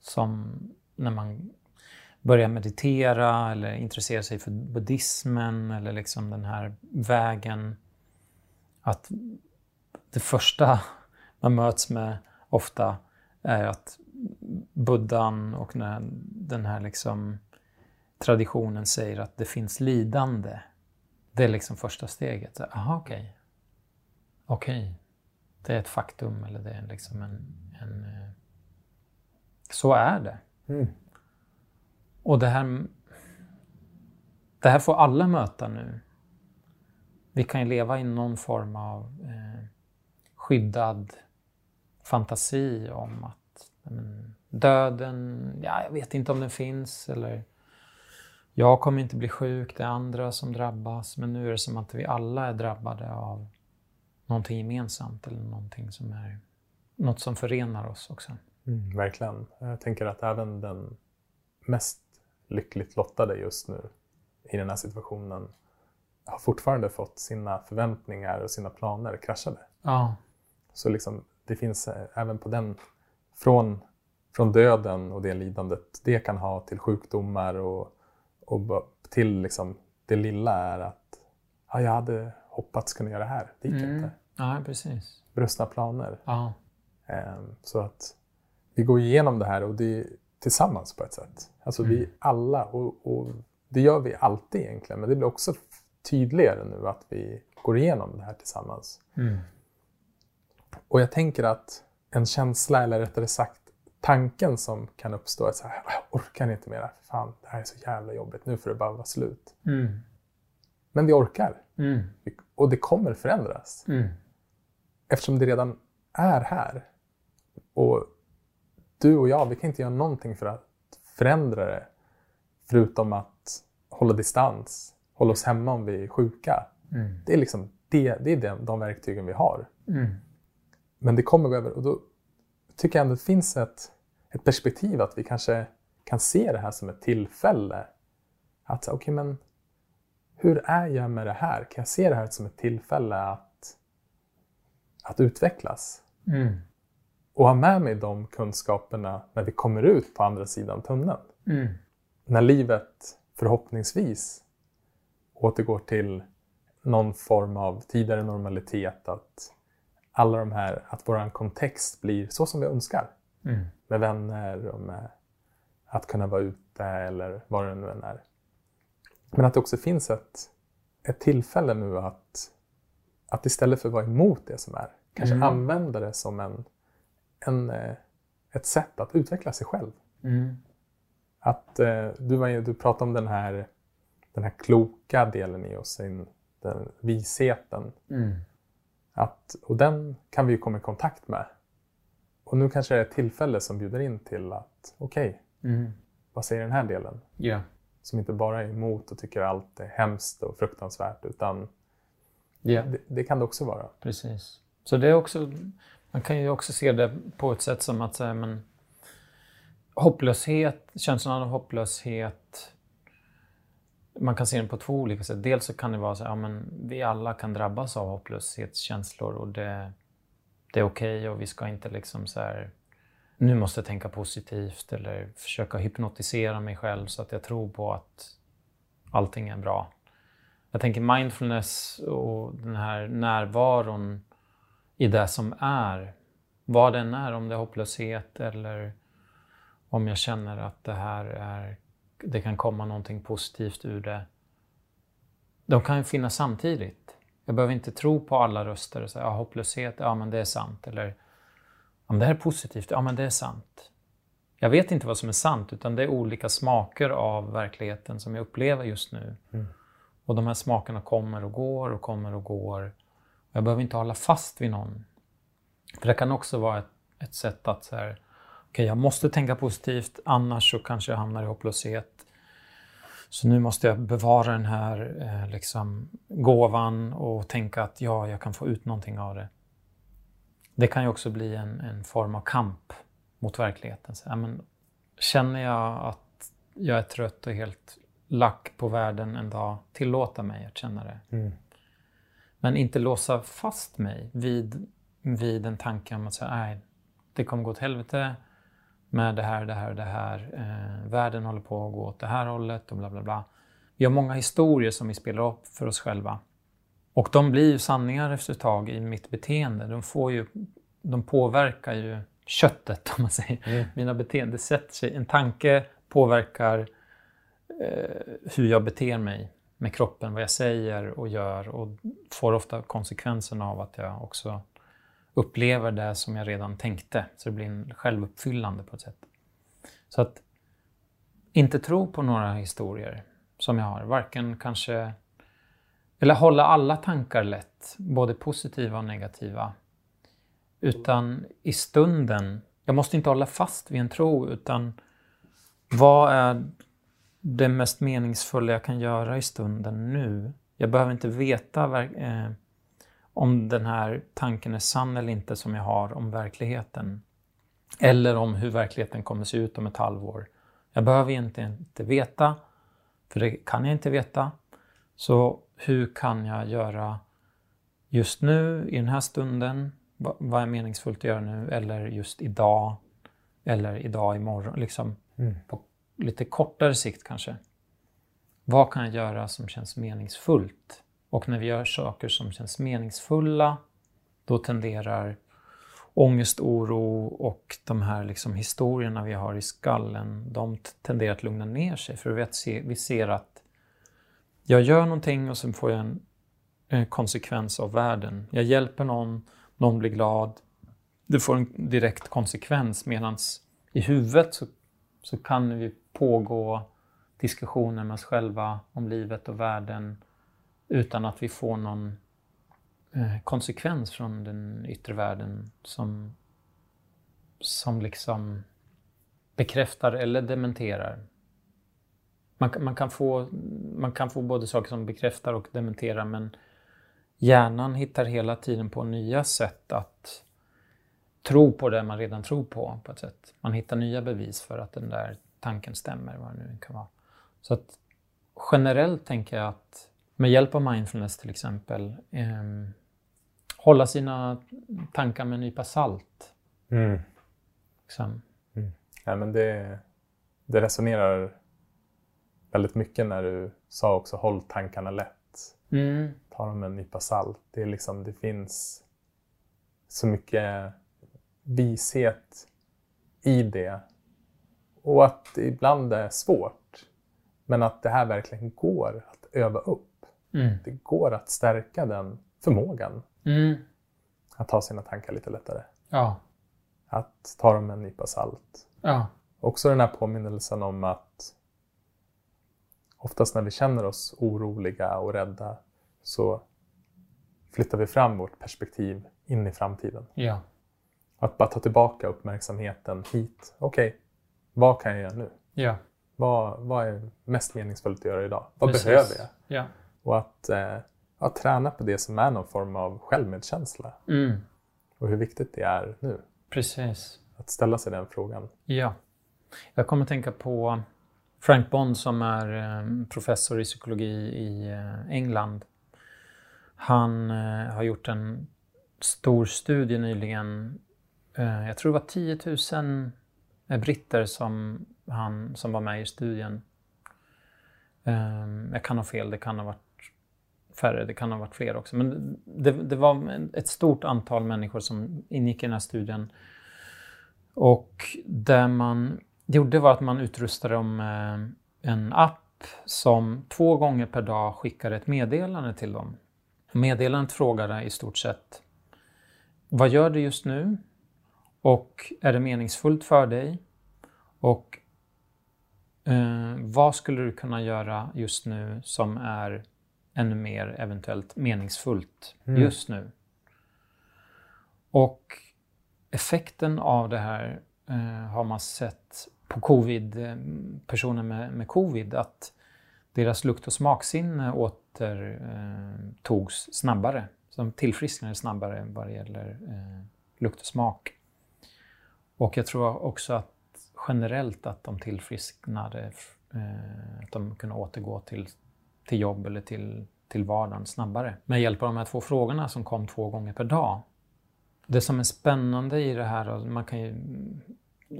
Som när man börjar meditera eller intressera sig för buddhismen eller liksom den här vägen. Att det första man möts med ofta är att buddhan och den här liksom traditionen säger att det finns lidande. Det är liksom första steget. Jaha, okej. Okay. Okej. Okay. Det är ett faktum eller det är liksom en... en eh, så är det. Mm. Och det här, det här får alla möta nu. Vi kan ju leva i någon form av eh, skyddad fantasi om att men, döden, ja, jag vet inte om den finns eller jag kommer inte bli sjuk, det är andra som drabbas. Men nu är det som att vi alla är drabbade av någonting gemensamt eller någonting som är något som förenar oss också. Mm, verkligen. Jag tänker att även den mest lyckligt lottade just nu i den här situationen har fortfarande fått sina förväntningar och sina planer kraschade. Ja. Så liksom, det finns eh, även på den, från, från döden och det lidandet det kan ha till sjukdomar och, och till liksom, det lilla är att ja, jag hade hoppats kunna göra det här, det gick mm. inte. Ja, precis. Brustna planer. Ja. Um, så att vi går igenom det här och det tillsammans på ett sätt. Alltså mm. vi alla, och, och, det gör vi alltid egentligen, men det blir också tydligare nu att vi går igenom det här tillsammans. Mm. Och jag tänker att en känsla, eller rättare sagt tanken som kan uppstå är så här, jag orkar inte mer, fan det här är så jävla jobbigt, nu får det bara vara slut. Mm. Men vi orkar. Mm. Och det kommer förändras. Mm. Eftersom det redan är här. Och du och jag, vi kan inte göra någonting för att förändra det. Förutom att hålla distans, hålla oss hemma om vi är sjuka. Mm. Det är liksom det, det är de, de verktygen vi har. Men det kommer gå över och då tycker jag ändå att det finns ett, ett perspektiv att vi kanske kan se det här som ett tillfälle. Att okej, okay, men hur är jag med det här? Kan jag se det här som ett tillfälle att, att utvecklas? Mm och ha med mig de kunskaperna när vi kommer ut på andra sidan tunneln. Mm. När livet förhoppningsvis återgår till någon form av tidigare normalitet. Att alla de här, att vår kontext blir så som vi önskar. Mm. Med vänner och med att kunna vara ute eller vad det nu än är. Men att det också finns ett, ett tillfälle nu att, att istället för att vara emot det som är, kanske mm. använda det som en en, eh, ett sätt att utveckla sig själv. Mm. Att, eh, du, du pratade om den här, den här kloka delen i oss, den visheten. Mm. Att, och den kan vi komma i kontakt med. Och nu kanske det är ett tillfälle som bjuder in till att, okej, okay, mm. vad säger den här delen? Yeah. Som inte bara är emot och tycker allt är hemskt och fruktansvärt, utan yeah. det, det, kan det också vara. Precis. Så det är också man kan ju också se det på ett sätt som att men, hopplöshet, känslan av hopplöshet, man kan se den på två olika sätt. Dels så kan det vara så att ja, vi alla kan drabbas av hopplöshetskänslor och det, det är okej okay och vi ska inte liksom så här, nu måste jag tänka positivt eller försöka hypnotisera mig själv så att jag tror på att allting är bra. Jag tänker mindfulness och den här närvaron i det som är. Vad den är, om det är hopplöshet eller om jag känner att det här är, det kan komma någonting positivt ur det. De kan ju finnas samtidigt. Jag behöver inte tro på alla röster och säga ja, hopplöshet, ja men det är sant. Eller om det här är positivt, ja men det är sant. Jag vet inte vad som är sant, utan det är olika smaker av verkligheten som jag upplever just nu. Mm. Och de här smakerna kommer och går och kommer och går. Jag behöver inte hålla fast vid någon. För det kan också vara ett, ett sätt att så här, okay, jag måste tänka positivt annars så kanske jag hamnar i hopplöshet. Så nu måste jag bevara den här eh, liksom, gåvan och tänka att ja, jag kan få ut någonting av det. Det kan ju också bli en, en form av kamp mot verkligheten. Så, ja, men, känner jag att jag är trött och helt lack på världen en dag, tillåta mig att känna det. Mm. Men inte låsa fast mig vid, vid en tanke om att säga, nej, det kommer gå åt helvete med det här, det här, det här. Eh, världen håller på att gå åt det här hållet och bla bla bla. Vi har många historier som vi spelar upp för oss själva. Och de blir ju sanningar efter ett tag i mitt beteende. De, får ju, de påverkar ju köttet, om man säger. Mm. Mina beteenden sätter sig. En tanke påverkar eh, hur jag beter mig med kroppen, vad jag säger och gör och får ofta konsekvensen av att jag också upplever det som jag redan tänkte. Så det blir en självuppfyllande på ett sätt. Så att inte tro på några historier som jag har, varken kanske... Eller hålla alla tankar lätt, både positiva och negativa. Utan i stunden, jag måste inte hålla fast vid en tro, utan vad är det mest meningsfulla jag kan göra i stunden nu? Jag behöver inte veta eh, om den här tanken är sann eller inte som jag har om verkligheten. Eller om hur verkligheten kommer se ut om ett halvår. Jag behöver egentligen inte veta, för det kan jag inte veta. Så hur kan jag göra just nu, i den här stunden, vad är meningsfullt att göra nu, eller just idag, eller idag imorgon, liksom Mm. på lite kortare sikt kanske. Vad kan jag göra som känns meningsfullt? Och när vi gör saker som känns meningsfulla, då tenderar ångest, oro och de här liksom historierna vi har i skallen, de tenderar att lugna ner sig. För vi, se, vi ser att jag gör någonting och sen får jag en, en konsekvens av världen. Jag hjälper någon, någon blir glad. Det får en direkt konsekvens medan i huvudet så, så kan vi pågå diskussioner med oss själva om livet och världen utan att vi får någon eh, konsekvens från den yttre världen som, som liksom bekräftar eller dementerar. Man, man, kan få, man kan få både saker som bekräftar och dementerar men hjärnan hittar hela tiden på nya sätt att tro på det man redan tror på. på ett sätt. Man hittar nya bevis för att den där tanken stämmer, vad det nu kan vara. Så att generellt tänker jag att med hjälp av mindfulness till exempel, eh, hålla sina tankar med en nypa salt. Mm. Liksom. Ja, men det, det resonerar väldigt mycket när du sa också håll tankarna lätt. Mm. Ta dem med en nypa salt. Det, är liksom, det finns så mycket vishet i det. Och att det ibland är svårt. Men att det här verkligen går att öva upp. Mm. Det går att stärka den förmågan Mm. att ta sina tankar lite lättare. Ja. Att ta dem med en nypa salt. Ja. Också den här påminnelsen om att oftast när vi känner oss oroliga och rädda så flyttar vi fram vårt perspektiv in i framtiden. Ja. Att bara ta tillbaka uppmärksamheten hit. Okej, vad kan jag göra nu? Ja. Vad, vad är mest meningsfullt att göra idag? Vad Precis. behöver jag? Ja. Och att eh, ja, träna på det som är någon form av självmedkänsla. Mm. Och hur viktigt det är nu. Precis. Att ställa sig den frågan. Ja. Jag kommer att tänka på Frank Bond som är eh, professor i psykologi i eh, England. Han eh, har gjort en stor studie nyligen. Jag tror det var 10 000 eh, britter som, han, som var med i studien. Jag kan ha fel, det kan ha varit färre, det kan ha varit fler också. Men det, det var ett stort antal människor som ingick i den här studien. Och det man gjorde var att man utrustade dem med en app som två gånger per dag skickade ett meddelande till dem. Meddelandet frågade i stort sett Vad gör du just nu? Och är det meningsfullt för dig? Och eh, vad skulle du kunna göra just nu som är ännu mer eventuellt meningsfullt Mm. just nu? Och effekten av det här eh, har man sett på covid, eh, personer med, med covid, att deras lukt och smaksinne återtogs eh, snabbare. Så de tillfrisknade snabbare vad det gäller eh, lukt och smak. Och jag tror också att generellt att de tillfrisknade, eh, att de kunde återgå till, till jobb eller till, till vardagen snabbare. Med hjälp av de här två frågorna som kom två gånger per dag. Det som är spännande i det här, och man kan ju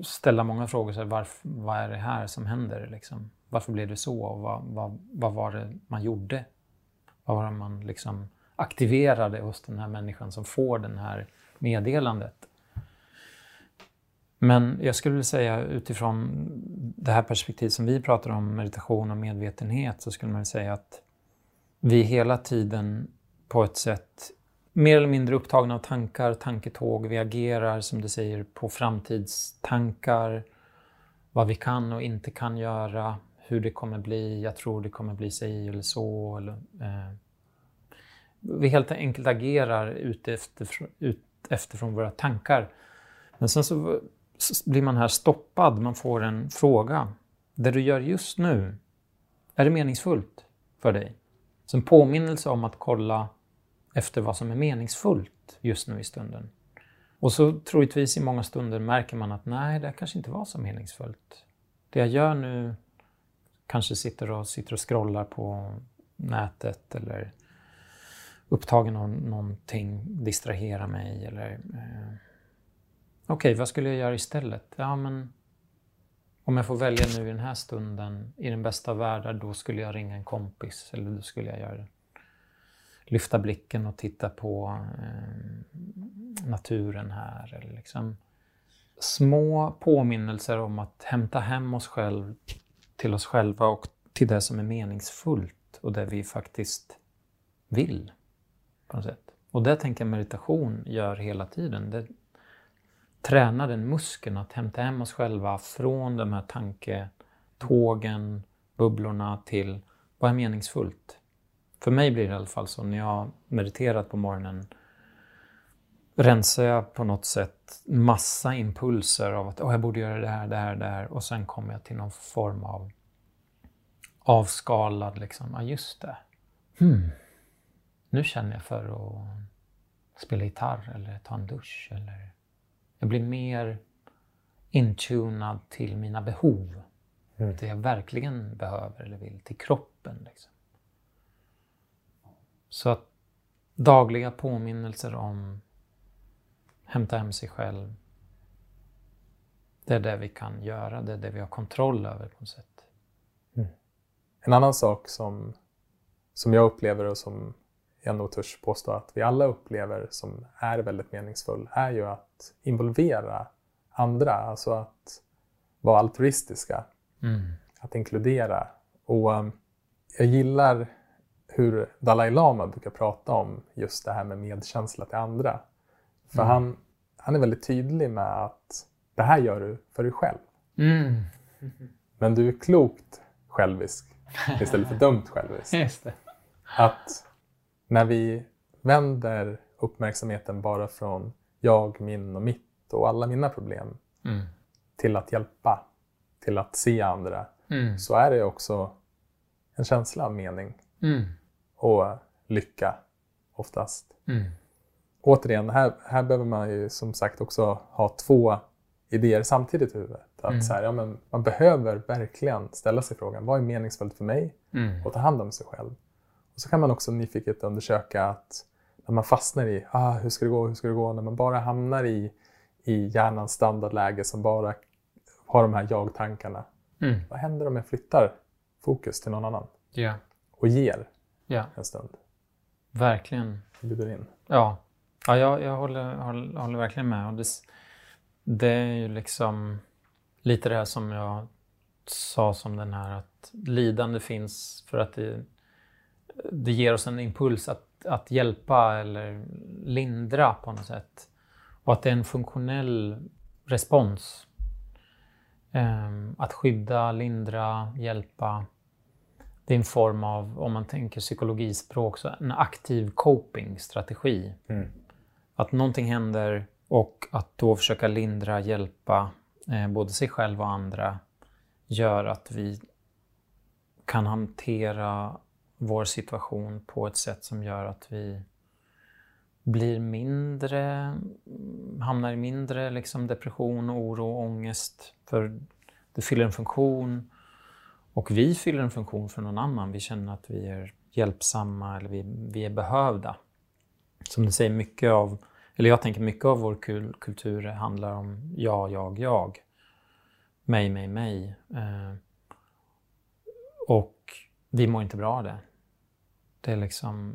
ställa många frågor, så här, varför, vad är det här som händer? Liksom? Varför blev det så? Och vad, vad, vad var det man gjorde? Vad var det man liksom aktiverade hos den här människan som får det här meddelandet? Men jag skulle vilja säga utifrån det här perspektivet som vi pratar om, meditation och medvetenhet, så skulle man säga att vi hela tiden på ett sätt mer eller mindre upptagna av tankar, tanketåg. Vi agerar, som du säger, på framtidstankar. Vad vi kan och inte kan göra, hur det kommer bli, jag tror det kommer bli sig eller så. Eller, eh. Vi helt enkelt agerar utefter ut efter våra tankar. Men sen så blir man här stoppad, man får en fråga. Det du gör just nu, är det meningsfullt för dig? Så en påminnelse om att kolla efter vad som är meningsfullt just nu i stunden. Och så troligtvis i många stunder märker man att nej, det kanske inte var så meningsfullt. Det jag gör nu kanske sitter och, sitter och scrollar på nätet eller upptagen av någonting, distraherar mig eller eh, Okej, okay, vad skulle jag göra istället? Ja, men om jag får välja nu i den här stunden, i den bästa av världar, då skulle jag ringa en kompis eller då skulle jag göra det lyfta blicken och titta på eh, naturen här. Eller liksom små påminnelser om att hämta hem oss själv till oss själva och till det som är meningsfullt och det vi faktiskt vill. på något sätt. Och det tänker jag meditation gör hela tiden. Det träna den muskeln att hämta hem oss själva från de här tanketågen, bubblorna till vad är meningsfullt? För mig blir det i alla fall så när jag har mediterat på morgonen rensar jag på något sätt massa impulser av att oh, jag borde göra det här, det här, det här och sen kommer jag till någon form av avskalad liksom, ja just det. Hmm. Nu känner jag för att spela gitarr eller ta en dusch eller jag blir mer intunad till mina behov. Mm. Det jag verkligen behöver eller vill, till kroppen. Liksom. Så att dagliga påminnelser om hämta hem sig själv. Det är det vi kan göra, det är det vi har kontroll över på något sätt. Mm. En annan sak som, som jag upplever och som jag nog törs påstå att vi alla upplever som är väldigt meningsfull är ju att involvera andra, alltså att vara altruistiska. Mm. Att inkludera. Och um, jag gillar hur Dalai Lama brukar prata om just det här med medkänsla till andra. För mm. han, han är väldigt tydlig med att det här gör du för dig själv. Mm. Men du är klokt självisk istället för dumt självisk. Att när vi vänder uppmärksamheten bara från jag, min och mitt och alla mina problem mm. till att hjälpa, till att se andra, mm. så är det också en känsla av mening. Mm och lycka oftast. Mm. Återigen, här, här behöver man ju som sagt också ha två idéer samtidigt i huvudet. Att mm. så här, ja, men man behöver verkligen ställa sig frågan, vad är meningsfullt för mig? Mm. Och ta hand om sig själv. Och så kan man också nyfiket undersöka att när man fastnar i, ah, hur ska det gå, hur ska det gå? När man bara hamnar i, i hjärnans standardläge som bara har de här jag-tankarna. Mm. Vad händer om jag flyttar fokus till någon annan? Yeah. Och ger ja. en stund. Verkligen. Bjuder in. Ja, ja jag, jag håller, håller, håller, verkligen med. Och det, det är ju liksom lite det här som jag sa som den här att lidande finns för att det, det ger oss en impuls att, att hjälpa eller lindra på något sätt. Och att det är en funktionell respons. Um, att skydda, lindra, hjälpa det är en form av, om man tänker psykologispråk, så en aktiv coping-strategi. Mm. Att någonting händer och att då försöka lindra, hjälpa eh, både sig själv och andra gör att vi kan hantera vår situation på ett sätt som gör att vi blir mindre, hamnar i mindre liksom depression, oro och ångest. För det fyller en funktion och vi fyller en funktion för någon annan. Vi känner att vi är hjälpsamma eller vi, vi är behövda. Som du säger, mycket av, eller jag tänker mycket av vår kultur handlar om jag, jag, jag. Mig, mig, mig. Eh, och vi mår inte bra av det. Det är liksom,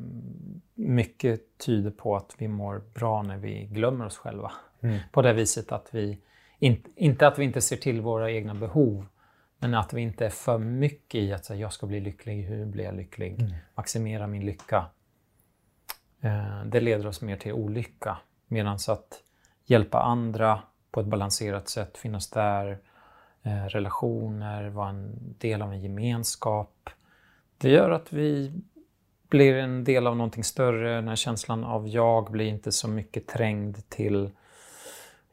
mycket tyder på att vi mår bra när vi glömmer oss själva. Mm. På det viset att vi, in, inte att vi inte ser till våra egna behov, men att vi inte är för mycket i att säga jag ska bli lycklig, hur blir jag lycklig? Mm. Maximera min lycka. Eh, det leder oss mer till olycka. Medan att hjälpa andra på ett balanserat sätt, finnas där, eh, relationer, vara en del av en gemenskap. Det gör att vi blir en del av någonting större. Den här känslan av jag blir inte så mycket trängd till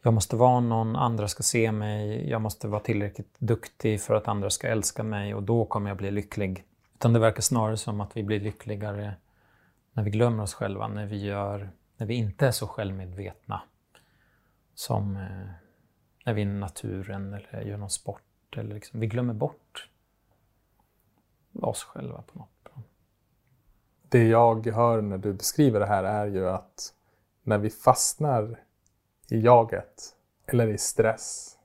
jag måste vara någon, andra ska se mig, jag måste vara tillräckligt duktig för att andra ska älska mig och då kommer jag bli lycklig. Utan det verkar snarare som att vi blir lyckligare när vi glömmer oss själva, när vi, gör, när vi inte är så självmedvetna. Som eh, när vi är i naturen eller gör någon sport. Eller liksom, vi glömmer bort oss själva på något plan. Det jag hör när du beskriver det här är ju att när vi fastnar i jaget eller i stress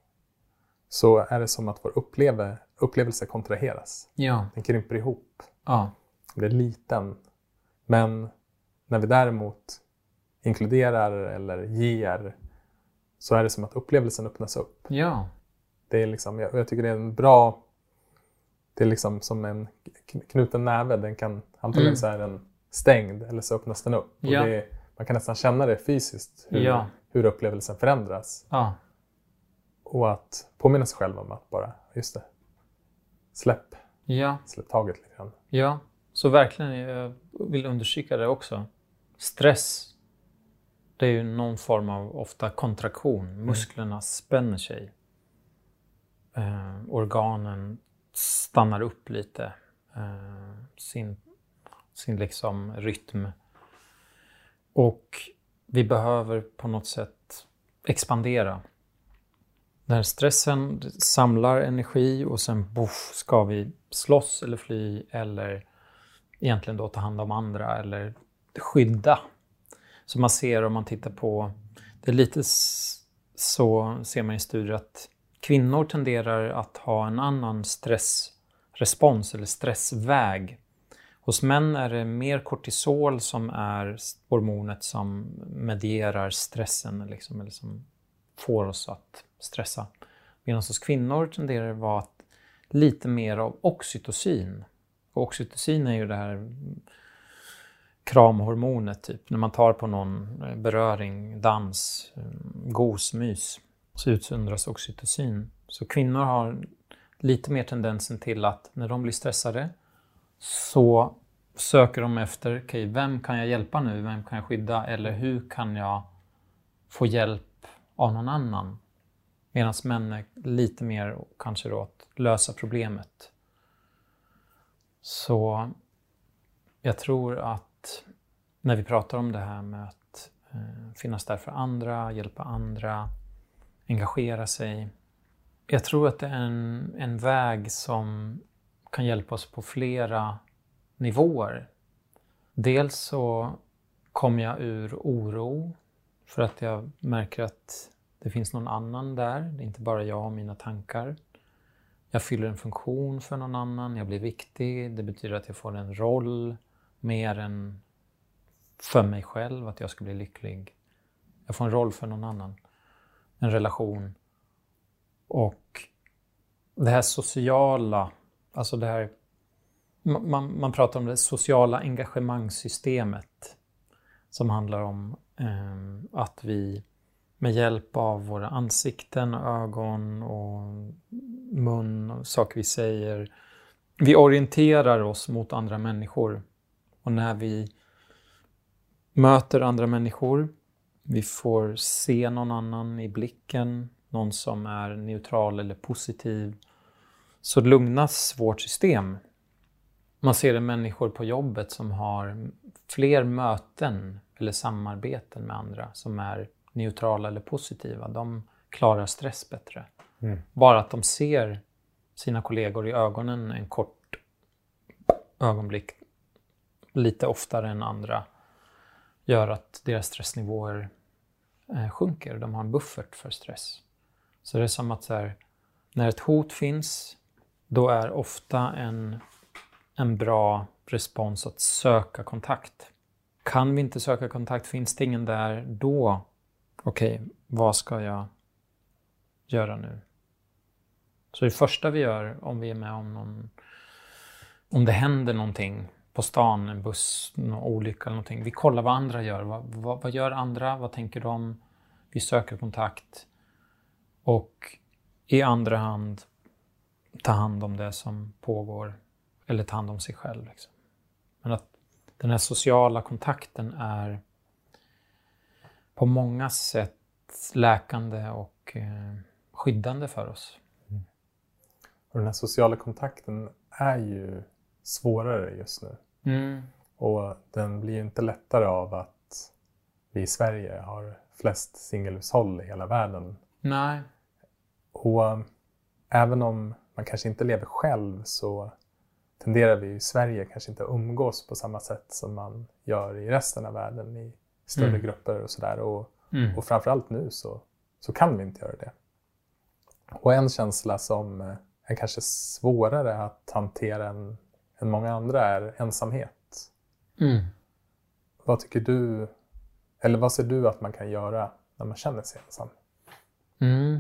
så är det som att vår uppleve, upplevelse kontraheras. Ja. Den krymper ihop. Ja. Den blir liten. Men när vi däremot inkluderar eller ger så är det som att upplevelsen öppnas upp. Ja. Det är liksom, jag, jag tycker det är en bra... Det är liksom som en knuten näve. Den kan, antagligen mm. så är den stängd eller så öppnas den upp. Och ja. det, man kan nästan känna det fysiskt. Hur, ja hur upplevelsen förändras. Ja. Och att påminna sig själv om att bara, just det, släpp. Ja. Släpp taget lite grann. Ja, så verkligen, jag vill understryka det också. Stress, det är ju någon form av ofta kontraktion. Mm. Musklerna spänner sig. Eh, organen stannar upp lite. Eh, sin, sin liksom rytm. Och vi behöver på något sätt expandera. När stressen samlar energi och sen boff, ska vi slåss eller fly eller egentligen då ta hand om andra eller skydda. Så man ser om man tittar på, det är lite så ser man i studier att kvinnor tenderar att ha en annan stressrespons eller stressväg Hos män är det mer kortisol som är hormonet som medierar stressen, liksom, eller som får oss att stressa. Medan hos kvinnor tenderar det att vara lite mer av oxytocin. Och oxytocin är ju det här kramhormonet, typ. När man tar på någon eh, beröring, dans, mm, gosmys, så utsöndras oxytocin. Så kvinnor har lite mer tendensen till att när de blir stressade så söker de efter, okay, vem kan jag hjälpa nu? Vem kan jag skydda? Eller hur kan jag få hjälp av någon annan? Medan män är lite mer kanske då att lösa problemet. Så jag tror att när vi pratar om det här med att eh, finnas där för andra, hjälpa andra, engagera sig. Jag tror att det är en, en väg som kan hjälpa oss på flera nivåer. Dels så kommer jag ur oro för att jag märker att det finns någon annan där. Det är inte bara jag och mina tankar. Jag fyller en funktion för någon annan, jag blir viktig. Det betyder att jag får en roll mer än för mig själv, att jag ska bli lycklig. Jag får en roll för någon annan. En relation. Och det här sociala, alltså det här man, man pratar om det sociala engagemangssystemet som handlar om eh, att vi med hjälp av våra ansikten, ögon och mun och saker vi säger, vi orienterar oss mot andra människor. Och när vi möter andra människor, vi får se någon annan i blicken, någon som är neutral eller positiv, så lugnas vårt system man ser det människor på jobbet som har fler möten eller samarbeten med andra som är neutrala eller positiva. De klarar stress bättre. Mm. Bara att de ser sina kollegor i ögonen en kort ögonblick lite oftare än andra gör att deras stressnivåer eh, sjunker. De har en buffert för stress. Så det är som att så här, när ett hot finns, då är ofta en, en bra respons att söka kontakt. Kan vi inte söka kontakt, finns det ingen där, då, okej, okay, vad ska jag göra nu? Så det första vi gör om vi är med om någon, om det händer någonting på stan, en buss, en olycka eller någonting. Vi kollar vad andra gör. Vad, vad, vad, gör andra? Vad tänker de? Vi söker kontakt. Och i andra hand ta hand om det som pågår. Eller ta hand om sig själv. Liksom. Men att den här sociala kontakten är på många sätt läkande och eh, skyddande för oss. Mm. Och den här sociala kontakten är ju svårare just nu. Mm. Och den blir ju inte lättare av att vi i Sverige har flest singelhushåll i hela världen. Nej. Och även om man kanske inte lever själv så tenderar vi i Sverige kanske inte att umgås på samma sätt som man gör i resten av världen i större mm. grupper och sådär. Och, mm. och framförallt nu så, så kan vi inte göra det. Och en känsla som är kanske svårare att hantera än än många andra är ensamhet. Mm. Vad tycker du, eller vad ser du att man kan göra när man känner sig ensam? Mm.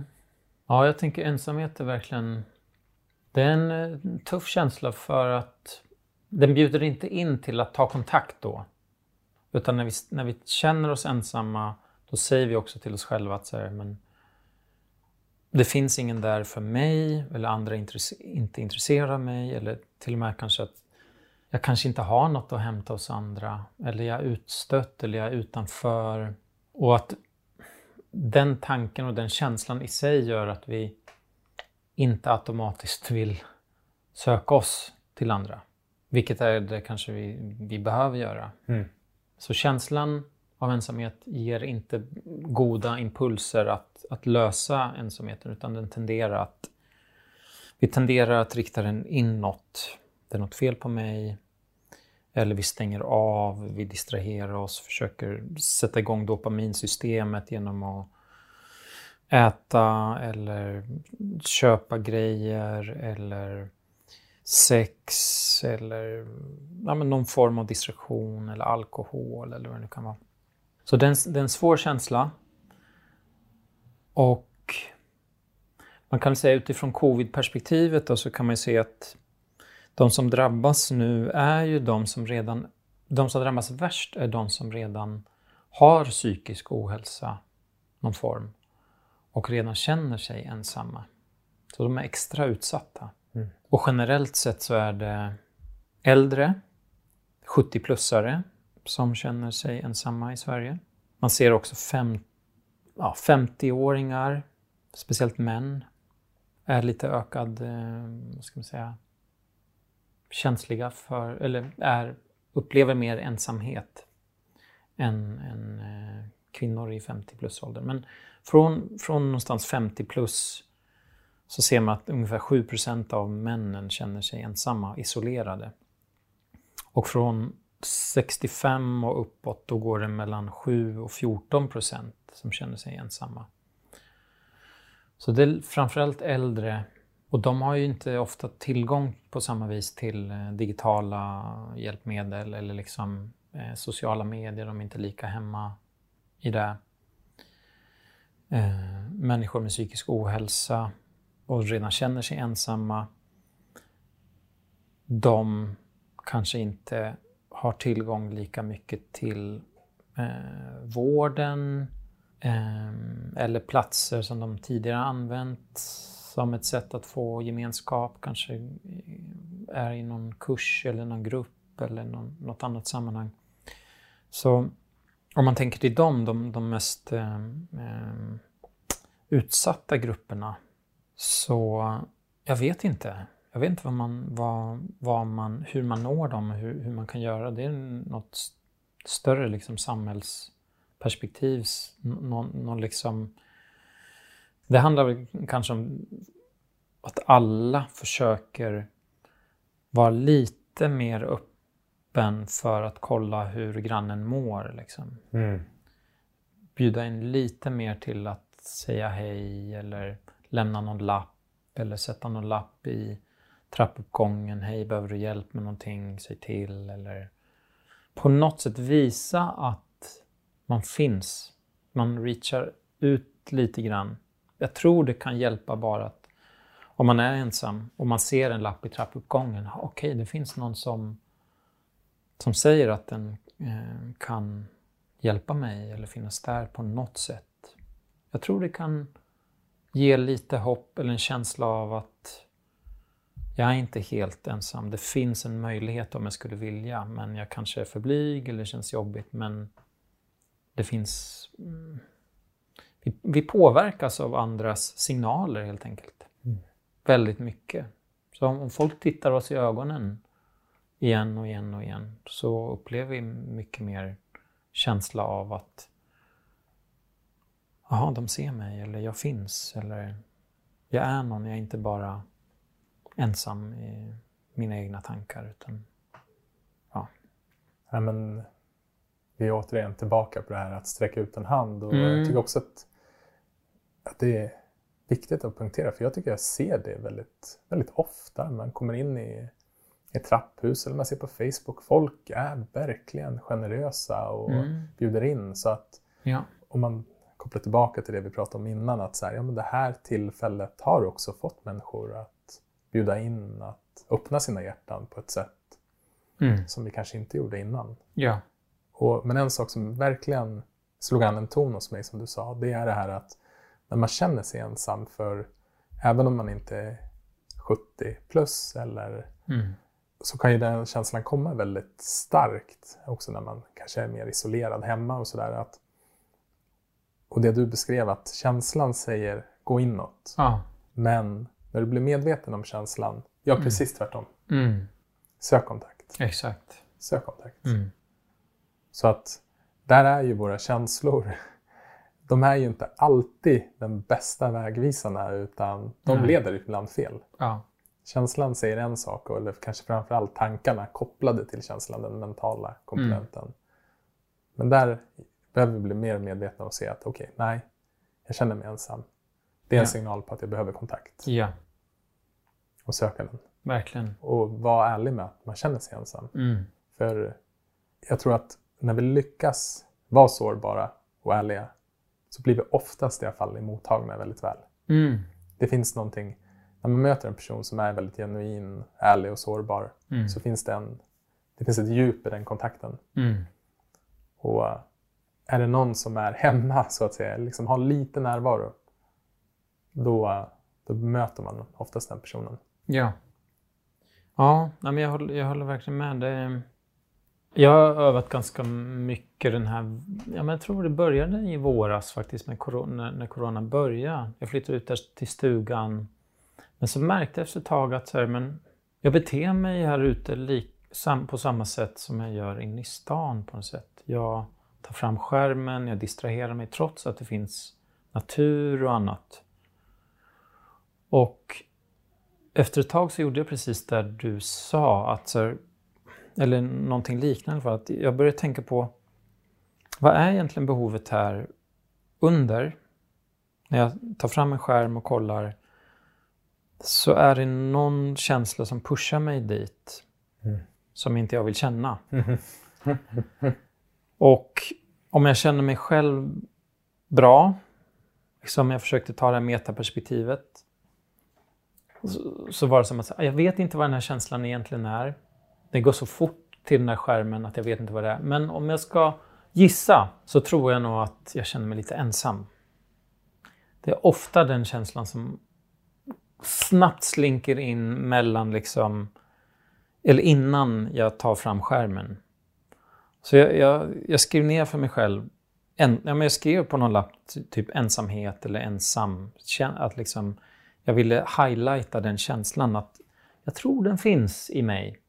Ja, jag tänker ensamhet är verkligen det är en eh, tuff känsla för att den bjuder inte in till att ta kontakt då. Utan när vi, när vi känner oss ensamma, då säger vi också till oss själva att så här, men det finns ingen där för mig eller andra intresse, inte intresserade av mig eller till och med kanske att jag kanske inte har något att hämta hos andra eller jag är utstött eller jag är utanför. Och att den tanken och den känslan i sig gör att vi inte automatiskt vill söka oss till andra. Vilket är det kanske vi, vi behöver göra. Mm. Så känslan av ensamhet ger inte goda impulser att, att lösa ensamheten utan den tenderar att vi tenderar att rikta den inåt. Det är något fel på mig. Eller vi stänger av, vi distraherar oss, försöker sätta igång dopaminsystemet genom att äta eller köpa grejer eller sex eller ja, någon form av distraktion eller alkohol eller vad det nu kan vara. Så det är, en, svår känsla. Och man kan säga utifrån covid-perspektivet så kan man se att de som drabbas nu är ju de som redan, de som drabbas värst är de som redan har psykisk ohälsa, någon form, och redan känner sig ensamma. Så de är extra utsatta. Mm. Och generellt sett så är det äldre, 70-plussare, som känner sig ensamma i Sverige. Man ser också fem, ja, 50-åringar, speciellt män, är lite ökad, eh, vad ska man säga, känsliga för, eller är, upplever mer ensamhet än, än eh, kvinnor i 50 plus-åldern. Men från, från någonstans 50 plus så ser man att ungefär 7% av männen känner sig ensamma, isolerade. Och från 65 och uppåt, då går det mellan 7 och 14 procent som känner sig ensamma. Så det är framförallt äldre och de har ju inte ofta tillgång på samma vis till eh, digitala hjälpmedel eller liksom eh, sociala medier. De är inte lika hemma i det. Eh, människor med psykisk ohälsa och redan känner sig ensamma. De kanske inte har tillgång lika mycket till eh, vården eh, eller platser som de tidigare använt som ett sätt att få gemenskap, kanske eh, är i någon kurs eller någon grupp eller någon, något annat sammanhang. Så om man tänker till dem, de, de mest eh, eh utsatta grupperna, så jag vet inte jag vet inte vad man, vad, vad man, hur man når dem och hur, hur man kan göra. Det är något större liksom, samhällsperspektiv. Någon, någon liksom, det handlar väl kanske om att alla försöker vara lite mer öppen för att kolla hur grannen mår. Liksom. Mm. Bjuda in lite mer till att säga hej eller lämna någon lapp eller sätta någon lapp i trappuppgången. Hej, behöver du hjälp med någonting? Säg till. Eller på något sätt visa att man finns. Man reachar ut lite grann. Jag tror det kan hjälpa bara att om man är ensam och man ser en lapp i trappuppgången. Okej, okay, det finns någon som, som säger att den eh, kan hjälpa mig eller finnas där på något sätt. Jag tror det kan ge lite hopp eller en känsla av att jag är inte helt ensam. Det finns en möjlighet om jag skulle vilja, men jag kanske är för blyg eller känns jobbigt. Men det finns... Mm, vi, vi, påverkas av andras signaler helt enkelt. Mm. Väldigt mycket. Så om, om folk tittar oss i ögonen igen och igen och igen så upplever vi mycket mer känsla av att Jaha, de ser mig eller jag finns eller jag är någon, jag är inte bara ensam i mina egna tankar. Utan, ja. ja men, vi är återigen tillbaka på det här att sträcka ut en hand och mm. jag tycker också att, att det är viktigt att punktera för jag tycker jag ser det väldigt, väldigt ofta. Man kommer in i ett trapphus eller man ser på Facebook. Folk är verkligen generösa och mm. bjuder in. Så att ja. om man kopplar tillbaka till det vi pratade om innan, att så här, ja, men det här tillfället har också fått människor att bjuda in, att öppna sina hjärtan på ett sätt mm. som vi kanske inte gjorde innan. Ja. Och, men en sak som verkligen slog an en ton hos mig, som du sa, det är det här att när man känner sig ensam, för även om man inte är 70 plus eller mm. så kan ju den känslan komma väldigt starkt också när man kanske är mer isolerad hemma och sådär. Och det du beskrev, att känslan säger gå inåt. Ja. Men när du blir medveten om känslan, gör mm. precis tvärtom. Mm. Sök kontakt. Exakt. Sök kontakt. Mm. Så att där är ju våra känslor, de är ju inte alltid den bästa vägvisarna utan de Nej. leder ibland fel. Ja. Känslan säger en sak, eller kanske framförallt tankarna kopplade till känslan, den mentala komponenten. Mm. Men där behöver vi bli mer medvetna och se att okej, okay, nej, jag känner mig ensam. Det är en ja. signal på att jag behöver kontakt. Ja. Och söka den. Verkligen. Och vara ärlig med att man känner sig ensam. Mm. För jag tror att när vi lyckas vara sårbara och ärliga så blir vi oftast i alla fall mottagna väldigt väl. Mm. Det finns någonting, när man möter en person som är väldigt genuin, ärlig och sårbar mm. så finns det, en, det finns ett djup i den kontakten. Mm. Och är det någon som är hemma, så att säga, liksom har lite närvaro, då, då möter man oftast den personen. Ja. Ja, men jag håller, jag håller verkligen med. Det, jag har övat ganska mycket den här... Ja, men jag tror det började i våras faktiskt, med corona, när corona började. Jag flyttade ut där till stugan. Men så märkte jag efter ett tag att så här, men jag beter mig här ute lik, sam, på samma sätt som jag gör inne i stan på något sätt. Jag tar fram skärmen, jag distraherar mig trots att det finns natur och annat. Och efter ett tag så gjorde jag precis det du sa, att så, eller någonting liknande. För att jag började tänka på vad är egentligen behovet här under? När jag tar fram en skärm och kollar så är det någon känsla som pushar mig dit mm. som inte jag vill känna. Och om jag känner mig själv bra, liksom jag försökte ta det här metaperspektivet, så, så var det som att ah, jag vet inte vad den här känslan egentligen är. Det går så fort till den här skärmen att jag vet inte vad det är. Men om jag ska gissa så tror jag nog att jag känner mig lite ensam. Det är ofta den känslan som snabbt slinker in mellan liksom, eller innan jag tar fram skärmen. Så jag, jag, jag skrev ner för mig själv, en, ja, men jag skrev på någon lapp typ ensamhet eller ensam. Att liksom, jag ville highlighta den känslan att jag tror den finns i mig.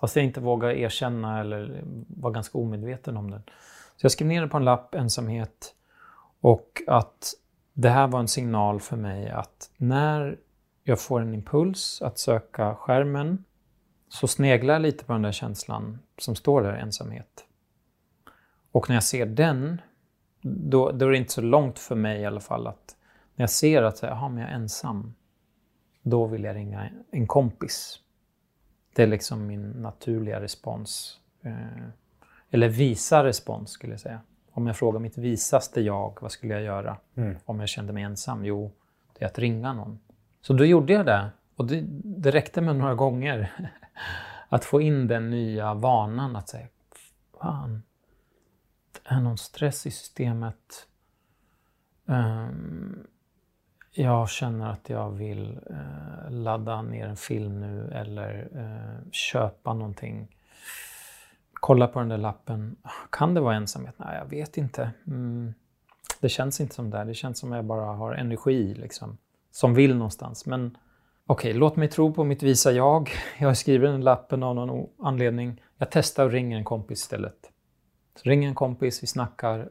Fast jag inte vågar erkänna eller var ganska omedveten om den. Så jag skrev ner det på en lapp, ensamhet. Och att det här var en signal för mig att när jag får en impuls att söka skärmen så sneglar jag lite på den där känslan som står där, ensamhet. Och när jag ser den, då, då är det inte så långt för mig i alla fall att när jag ser att men jag är ensam, då vill jag ringa en kompis. Det är liksom min naturliga respons. Eh, eller visa respons skulle jag säga. Om jag frågar mitt visaste jag, vad skulle jag göra mm. om jag kände mig ensam? Jo, det är att ringa någon. Så då gjorde jag det. Och det, det räckte med några gånger att få in den nya vanan att säga, fan, det är någon stress i systemet. Um, jag känner att jag vill eh, ladda ner en film nu eller eh, köpa någonting. Kolla på den där lappen. Kan det vara ensamhet? Nej, jag vet inte. Mm. Det känns inte som det. Det känns som att jag bara har energi liksom, som vill någonstans. Men okej, okay, låt mig tro på mitt visa jag. Jag har skrivit den lappen av någon anledning. Jag testar och ringer en kompis istället. Så ringer en kompis, vi snackar.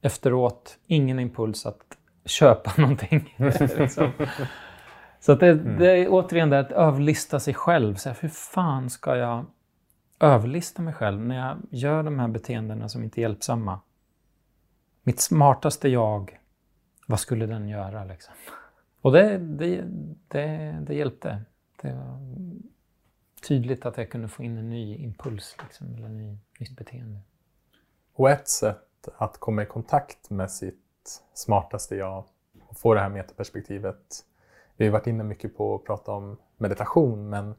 Efteråt, ingen impuls att köpa någonting. liksom. Så att det, mm. det, är återigen det att överlista sig själv. Så här, hur fan ska jag överlista mig själv när jag gör de här beteendena som inte är hjälpsamma? Mitt smartaste jag, vad skulle den göra? Liksom? Och det, det, det, det hjälpte. Det var tydligt att jag kunde få in en ny impuls, liksom, eller en ny, nytt beteende. Och ett sätt att komma i kontakt med sitt smartaste jag och få det här metaperspektivet. Vi har varit inne mycket på att prata om meditation, men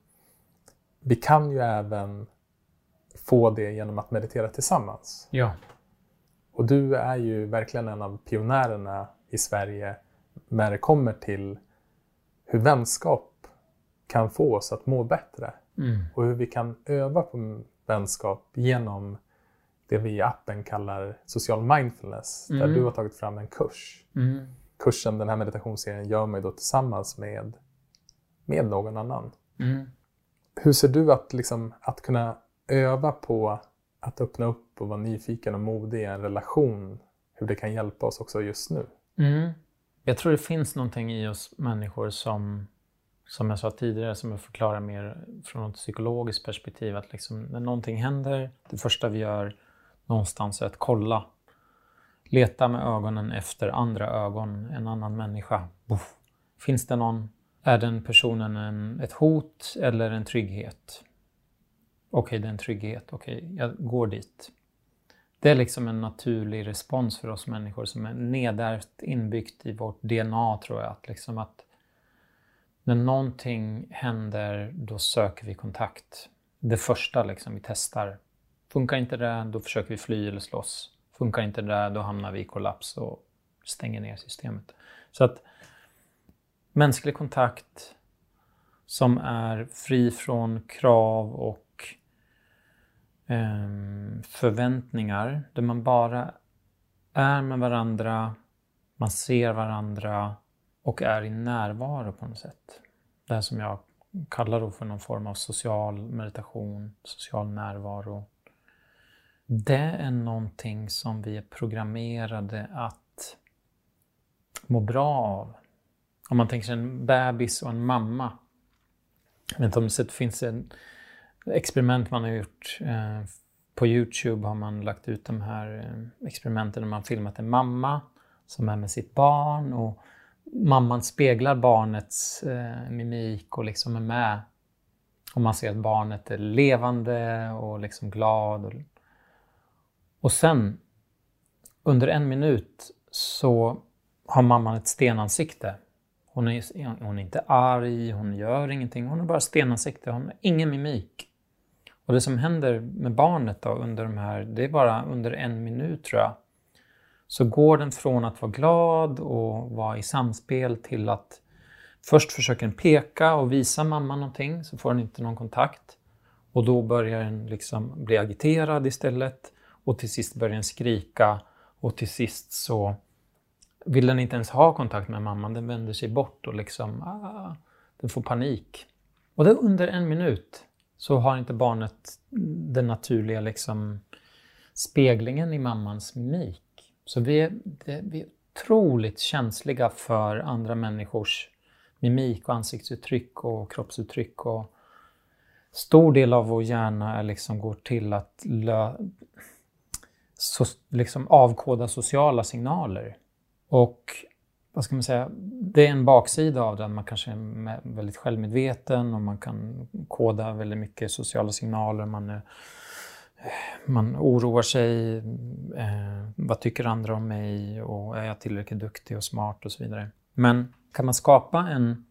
vi kan ju även få det genom att meditera tillsammans. Ja. Och du är ju verkligen en av pionjärerna i Sverige när det kommer till hur vänskap kan få oss att må bättre. Mm. Och hur vi kan öva på vänskap genom det vi i appen kallar social mindfulness. Mm. Där du har tagit fram en kurs. Mm. Kursen, den här meditationsserien, gör man ju då tillsammans med, med någon annan. Mm. Hur ser du att, liksom, att kunna öva på att öppna upp och vara nyfiken och modig i en relation, hur det kan hjälpa oss också just nu? Mm. Jag tror det finns någonting i oss människor som, som jag sa tidigare, som jag förklarar mer från ett psykologiskt perspektiv, att liksom, när någonting händer, det första vi gör någonstans är att kolla. Leta med ögonen efter andra ögon, en annan människa. Buff. Finns det någon? Är den personen en, ett hot eller en trygghet? Okej, okay, det är en trygghet. Okej, okay, jag går dit. Det är liksom en naturlig respons för oss människor som är nedärvt inbyggt i vårt DNA tror jag. Att liksom att när någonting händer, då söker vi kontakt. Det första liksom vi testar. Funkar inte det, då försöker vi fly eller slåss. Funkar inte det, då hamnar vi i kollaps och stänger ner systemet. Så att mänsklig kontakt som är fri från krav och eh, förväntningar där man bara är med varandra, man ser varandra och är i närvaro på något sätt. Det här som jag kallar då för någon form av social meditation, social närvaro. Det är någonting som vi är programmerade att må bra av. Om man tänker sig en bebis och en mamma. Jag vet inte om det finns en experiment man har gjort. Eh, på Youtube har man lagt ut de här eh, experimenten där man filmat en mamma som är med sitt barn och mamman speglar barnets eh, mimik och liksom är med. Och man ser att barnet är levande och liksom glad. Och, och sen under en minut så har mamman ett stenansikte. Hon är, hon är inte arg, hon gör ingenting, hon har bara stenansikte, hon har ingen mimik. Och det som händer med barnet då under de här, det är bara under en minut tror jag, så går den från att vara glad och vara i samspel till att först försöker den peka och visa mamma någonting, så får den inte någon kontakt. Och då börjar den liksom bli agiterad istället och till sist börjar den skrika och till sist så vill den inte ens ha kontakt med mamman, den vänder sig bort och liksom, ah, den får panik. Och då under en minut så har inte barnet den naturliga liksom speglingen i mammans mimik. Så vi är, det, vi är otroligt känsliga för andra människors mimik och ansiktsuttryck och kroppsuttryck. Och stor del av vår hjärna är liksom går till att lö, so liksom avkoda sociala signaler. Och vad ska man säga, det är en baksida av det. Man kanske är väldigt självmedveten och man kan koda väldigt mycket sociala signaler. Man, är, man oroar sig. Eh, vad tycker andra om mig? Och är jag tillräckligt duktig och smart och så vidare. Men kan man skapa en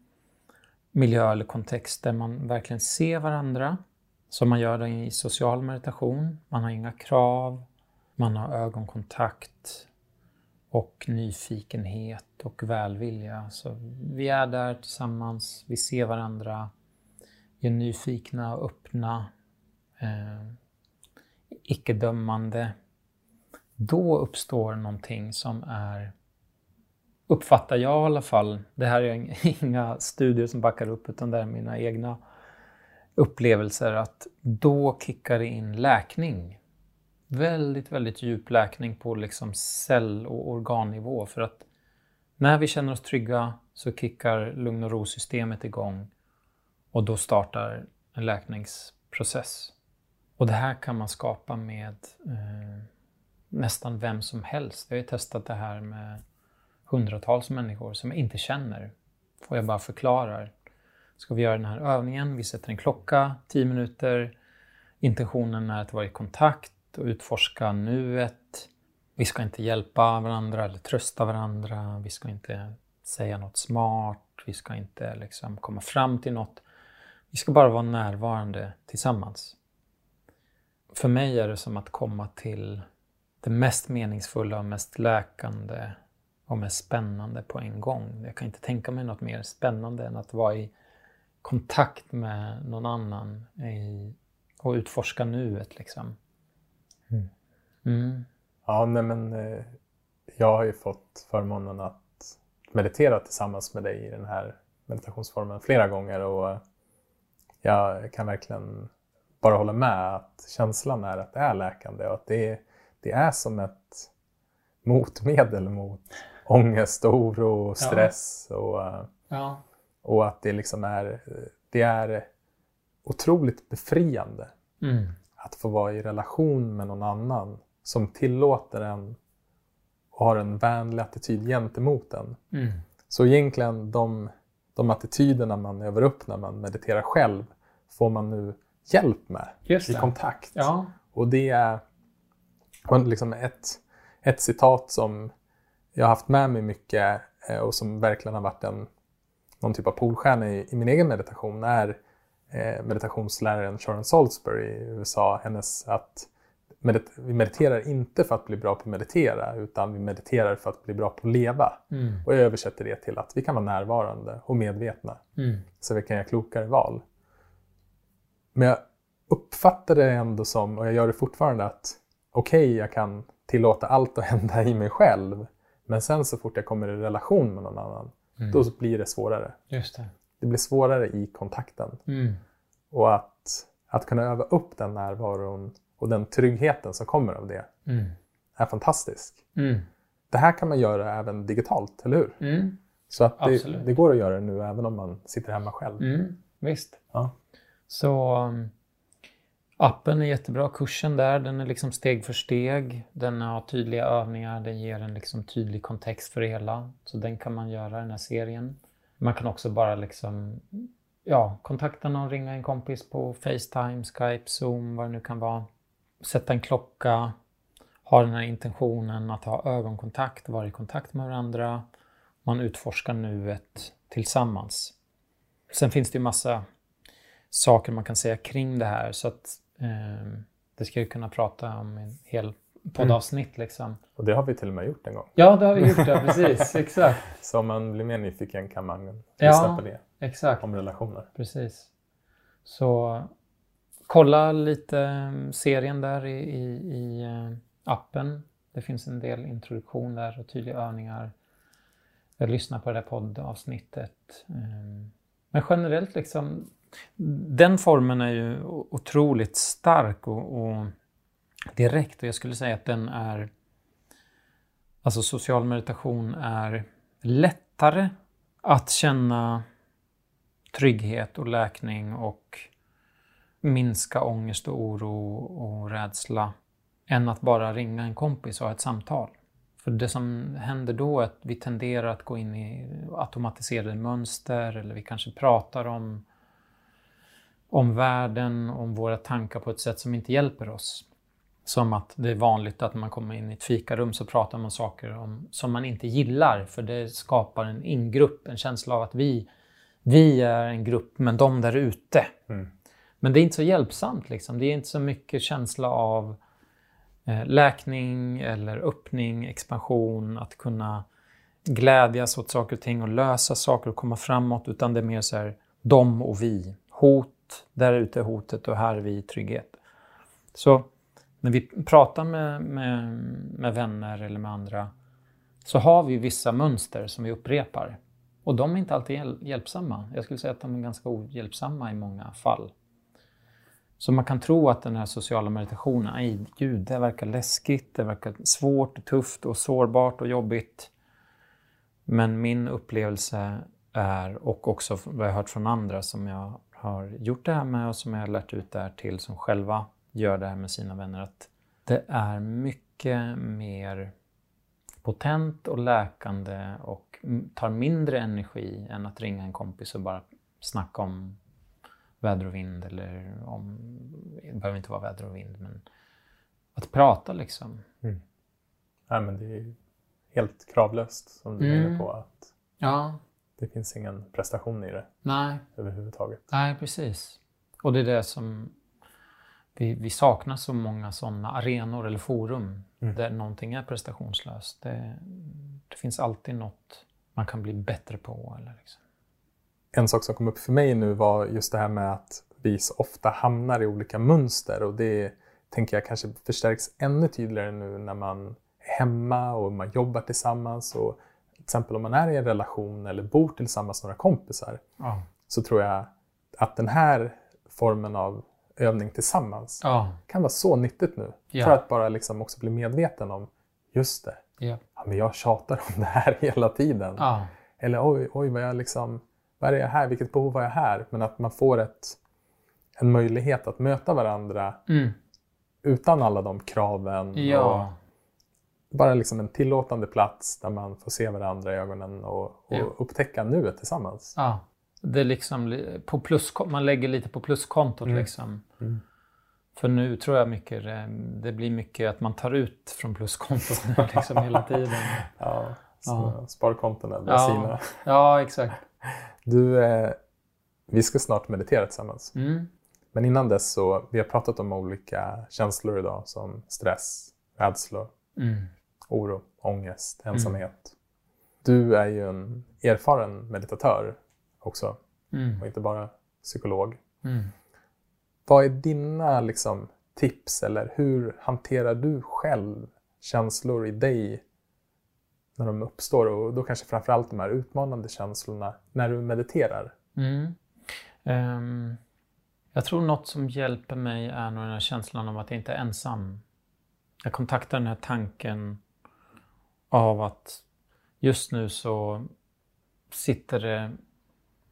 miljö eller kontext där man verkligen ser varandra, som man gör det i social meditation. Man har inga krav, man har ögonkontakt och nyfikenhet och välvilja. Så vi är där tillsammans, vi ser varandra, vi är nyfikna och öppna, eh, icke-dömande. Då uppstår någonting som är, uppfattar jag i alla fall, det här är inga studier som backar upp utan det är mina egna upplevelser, att då kickar det in läkning väldigt, väldigt djup läkning på liksom cell och organnivå. För att när vi känner oss trygga så kickar lugn och ro-systemet igång och då startar en läkningsprocess. Och det här kan man skapa med eh, nästan vem som helst. Jag har ju testat det här med hundratals människor som jag inte känner. Och jag bara förklarar. Ska vi göra den här övningen? Vi sätter en klocka, 10 minuter. Intentionen är att vara i kontakt och utforska nuet. Vi ska inte hjälpa varandra eller trösta varandra. Vi ska inte säga något smart. Vi ska inte liksom komma fram till något. Vi ska bara vara närvarande tillsammans. För mig är det som att komma till det mest meningsfulla och mest läkande och mest spännande på en gång. Jag kan inte tänka mig något mer spännande än att vara i kontakt med någon annan i, och utforska nuet. Liksom. Mm. Mm. Ja, nej men eh, jag har ju fått förmånen att meditera tillsammans med dig i den här meditationsformen flera gånger och jag kan verkligen bara hålla med att känslan är att det är läkande och att det, det är som ett motmedel mot ångest, oro, stress ja. och, ja. och att det liksom är, det är otroligt befriande. Mm att få vara i relation med någon annan som tillåter en och har en vänlig attityd gentemot en. Mm. Så egentligen de, de attityderna man övar upp när man mediterar själv får man nu hjälp med i kontakt. Ja. Och det är liksom ett, ett citat som jag har haft med mig mycket eh, och som verkligen har varit en, någon typ av polstjärna i, i min egen meditation är meditationsläraren Sharon Salisbury i USA, hennes att medit vi mediterar inte för att bli bra på att meditera utan vi mediterar för att bli bra på att leva. Mm. Och jag översätter det till att vi kan vara närvarande och medvetna mm. så vi kan göra klokare val. Men jag uppfattar det ändå som, och jag gör det fortfarande, att okej, okay, jag kan tillåta allt att hända i mig själv men sen så fort jag kommer i relation med någon annan, mm. då blir det svårare. Just det det blir svårare i kontakten. Mm. Och att, att kunna öva upp den närvaron och den tryggheten som kommer av det mm. är fantastisk. Mm. Det här kan man göra även digitalt, eller hur? Mm. Så att det, det, går att göra det nu även om man sitter hemma själv. Mm. Visst. Ja. Så um, appen är jättebra. Kursen där, den är liksom steg för steg. Den har tydliga övningar, den ger en liksom tydlig kontext för det hela. Så den kan man göra, den här serien. Man kan också bara liksom ja, kontakta någon, ringa en kompis på Facetime, Skype, Zoom, vad det nu kan vara. Sätta en klocka, ha den här intentionen att ha ögonkontakt, vara i kontakt med varandra. Man utforskar nuet tillsammans. Sen finns det ju massa saker man kan säga kring det här så att eh, det ska jag kunna prata om en hel poddavsnitt. Mm. Liksom. Och det har vi till och med gjort en gång. Ja, det har vi gjort, ja, precis. Exakt. Så om man blir mer nyfiken kan man lyssna ja, på det. Exakt. Om relationer. Precis. Så kolla lite mm, serien där i, i, i eh, appen. Det finns en del introduktion där och tydliga övningar. Jag lyssnar på det här poddavsnittet. Mm. Men generellt liksom Den formen är ju otroligt stark och, och direkt och jag skulle säga att den är Alltså social meditation är lättare att känna trygghet och läkning och minska ångest och oro och rädsla än att bara ringa en kompis och ha ett samtal. För det som händer då är att vi tenderar att gå in i automatiserade mönster eller vi kanske pratar om, om världen, om våra tankar på ett sätt som inte hjälper oss. Som att det är vanligt att när man kommer in i ett fikarum så pratar man saker om, som man inte gillar för det skapar en ingrupp, en känsla av att vi, vi är en grupp men de där ute. Mm. Men det är inte så hjälpsamt liksom. Det är inte så mycket känsla av eh, läkning eller öppning, expansion, att kunna glädjas åt saker och ting och lösa saker och komma framåt utan det är mer så här, de och vi. Hot, där ute är hotet och här är vi i trygghet. Så när vi pratar med, med, med vänner eller med andra så har vi vissa mönster som vi upprepar. Och de är inte alltid hjälpsamma. Jag skulle säga att de är ganska ohjälpsamma i många fall. Så man kan tro att den här sociala meditationen, nej gud, det verkar läskigt, det verkar svårt, och tufft och sårbart och jobbigt. Men min upplevelse är, och också vad jag hört från andra som jag har gjort det här med och som jag har lärt ut det här till som själva gör det här med sina vänner att det är mycket mer potent och läkande och tar mindre energi än att ringa en kompis och bara snacka om väder och vind eller om, det behöver inte vara väder och vind, men att prata liksom. Mm. Nej, men det är helt kravlöst som du mm. menar på att ja. det finns ingen prestation i det Nej. överhuvudtaget. Nej, precis. Och det är det som vi, vi saknar så många sådana arenor eller forum mm. där någonting är prestationslöst. Det, det, finns alltid något man kan bli bättre på. Eller liksom. En sak som kom upp för mig nu var just det här med att vi så ofta hamnar i olika mönster och det tänker jag kanske förstärks ännu tydligare nu när man är hemma och man jobbar tillsammans. Och till exempel om man är i en relation eller bor tillsammans med några kompisar ja. så tror jag att den här formen av övning tillsammans ja. kan vara så nyttigt nu. Ja. För att bara liksom också bli medveten om, just det, ja. men jag tjatar om det här hela tiden. Eller oj, oj vad jag liksom, vad är jag här, vilket behov har jag här? Men att man får ett, en möjlighet att möta varandra mm. utan alla de kraven. Och bara liksom en tillåtande plats där man får se varandra i ögonen och, och upptäcka nuet tillsammans. Det liksom på plus, man lägger lite på pluskontot mm. liksom. Mm. För nu tror jag mycket det blir mycket att man tar ut från pluskontot liksom hela tiden. Ja, ja. sparkontona blir ja. sina. Ja, exakt. Du, eh, vi ska snart meditera tillsammans. Mm. Men innan dess så, vi har pratat om olika känslor idag som stress, rädslor, mm. oro, ångest, ensamhet. Mm. Du är ju en erfaren meditatör också mm. och inte bara psykolog. Mm. Vad är dina liksom, tips eller hur hanterar du själv känslor i dig när de uppstår och då kanske framförallt de här utmanande känslorna när du mediterar? Mm. Um, jag tror något som hjälper mig är nog den här känslan av att jag inte är ensam. Jag kontaktar den här tanken av att just nu så sitter det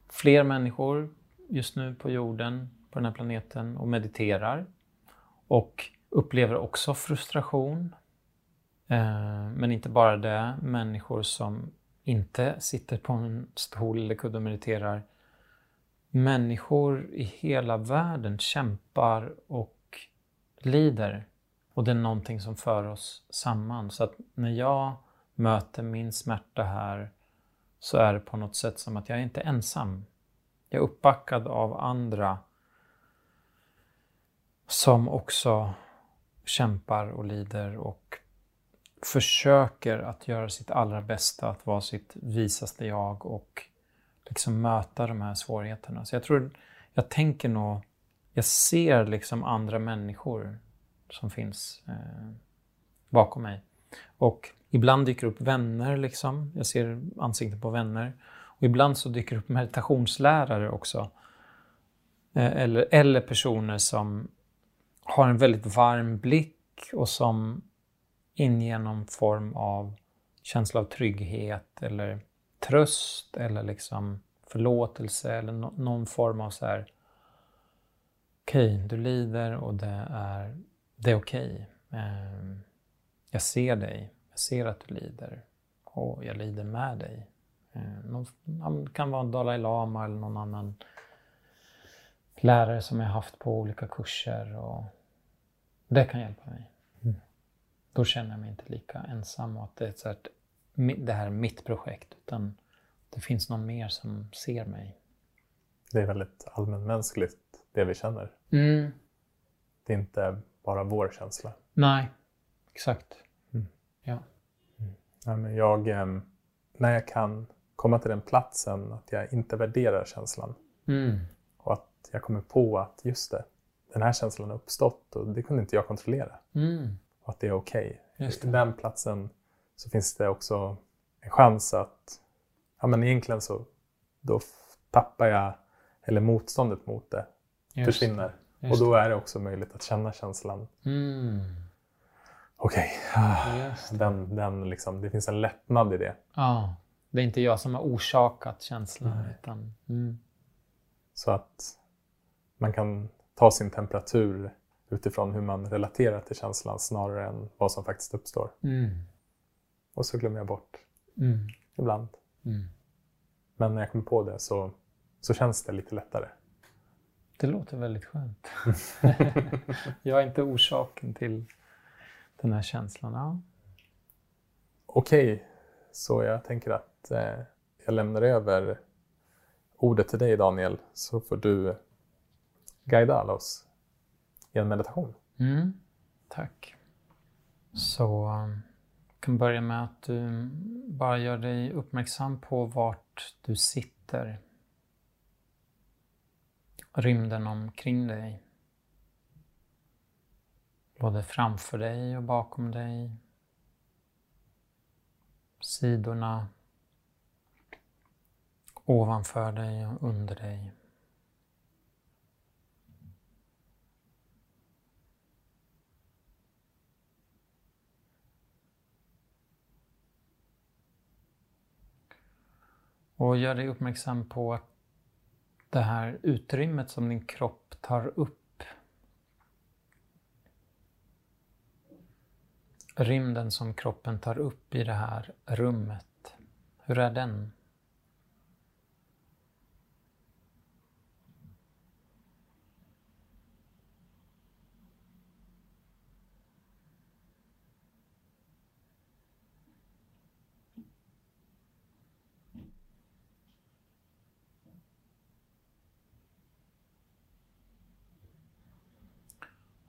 fler människor just nu på jorden, på den här planeten och mediterar. Och upplever också frustration. Eh, men inte bara det, människor som inte sitter på en stol eller kudde och mediterar. Människor i hela världen kämpar och lider. Och det är någonting som för oss samman. Så att när jag möter min smärta här så är det på något sätt som att jag är inte ensam. Jag är uppbackad av andra som också kämpar och lider och försöker att göra sitt allra bästa, att vara sitt visaste jag och liksom möta de här svårigheterna. Så jag tror, jag tänker nog, jag ser liksom andra människor som finns eh, bakom mig. Och Ibland dyker upp vänner, liksom. jag ser ansikten på vänner. Och ibland så dyker upp meditationslärare också. Eh, eller, eller personer som har en väldigt varm blick och som inger någon form av känsla av trygghet eller tröst eller liksom förlåtelse eller no någon form av så här okej, okay, du lider och det är, det är okej. Okay. Jag ser dig, jag ser att du lider och jag lider med dig. Eh, någon, det kan vara en Dalai Lama eller någon annan lärare som jag haft på olika kurser. Och det kan hjälpa mig. Mm. Då känner jag mig inte lika ensam och att det, är så här, det här är mitt projekt. Utan det finns någon mer som ser mig. Det är väldigt allmänmänskligt det vi känner. Mm. Det är inte bara vår känsla. Nej, exakt. Ja. Mm. ja men jag, ehm, när jag kan komma till den platsen att jag inte värderar känslan mm. och att jag kommer på att just det, den här känslan har uppstått och det kunde inte jag kontrollera. Mm. Och att det är okej. Okay. I den platsen så finns det också en chans att ja, men egentligen så då tappar jag, eller motståndet mot det Just försvinner. Det. och då är det också möjligt att känna känslan. Mm. Okej, okay. ah, den, den liksom, det finns en lättnad i det. Ja, det är inte jag som har orsakat känslan. Utan, mm. Så att man kan ta sin temperatur utifrån hur man relaterar till känslan snarare än vad som faktiskt uppstår. Mm. Och så glömmer jag bort mm. ibland. Mm. Men när jag kommer på det så, så känns det lite lättare. Det låter väldigt skönt. jag är inte orsaken till den här känslan. Ja. Okej, okay. så jag tänker att eh, jag lämnar över ordet till dig Daniel så får du guida alla oss i en meditation. Mm, tack. Så um, jag kan börja med att du bara gör dig uppmärksam på vart du sitter. Rymden omkring dig. Både framför dig och bakom dig. Sidorna. Ovanför dig och under dig. Och gör dig uppmärksam på att det här utrymmet som din kropp tar upp. Rymden som kroppen tar upp i det här rummet. Hur är den?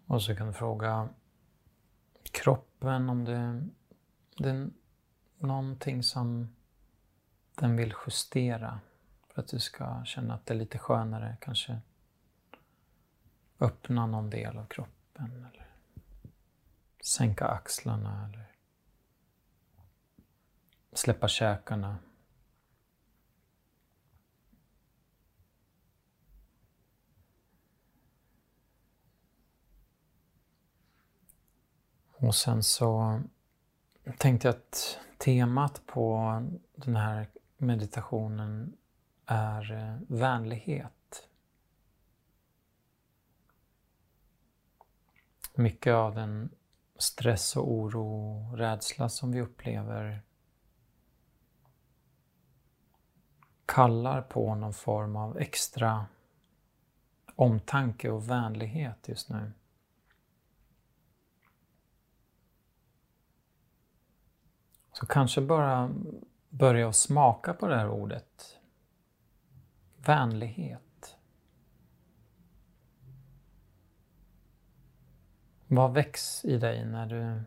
Och så kan du fråga kroppen om det, det är någonting som den vill justera för att du ska känna att det är lite skönare. Kanske öppna någon del av kroppen eller sänka axlarna eller släppa käkarna. Och sen så tänkte jag att temat på den här meditationen är eh, vänlighet. Mycket av den stress och oro och rädsla som vi upplever kallar på någon form av extra omtanke och vänlighet just nu. Så kanske bara börja att smaka på det här ordet. Vänlighet. Vad väcks i dig när du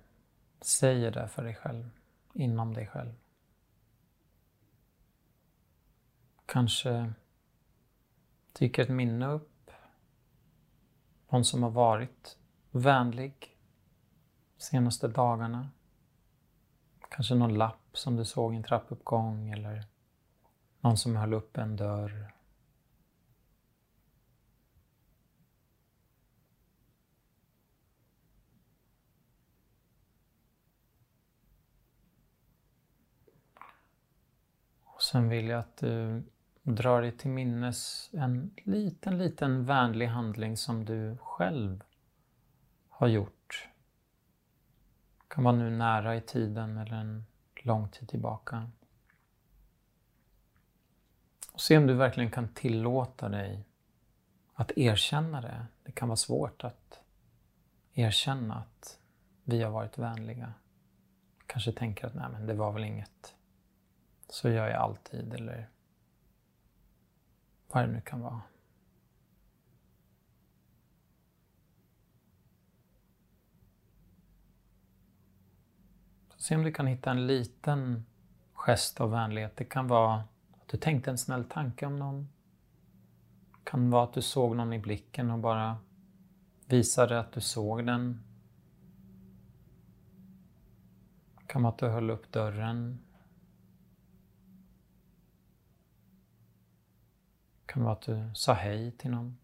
säger det för dig själv, inom dig själv? Kanske dyker ett minne upp. Någon som har varit vänlig de senaste dagarna. Kanske någon lapp som du såg i en trappuppgång eller någon som höll upp en dörr. Och sen vill jag att du drar dig till minnes en liten, liten vänlig handling som du själv har gjort det kan vara nu nära i tiden eller en lång tid tillbaka. Och se om du verkligen kan tillåta dig att erkänna det. Det kan vara svårt att erkänna att vi har varit vänliga. Kanske tänker att nej men det var väl inget. Så gör jag alltid eller vad det nu kan vara. Se om du kan hitta en liten gest av vänlighet. Det kan vara att du tänkte en snäll tanke om någon. Det kan vara att du såg någon i blicken och bara visade att du såg den. Det kan vara att du höll upp dörren. Det kan vara att du sa hej till någon.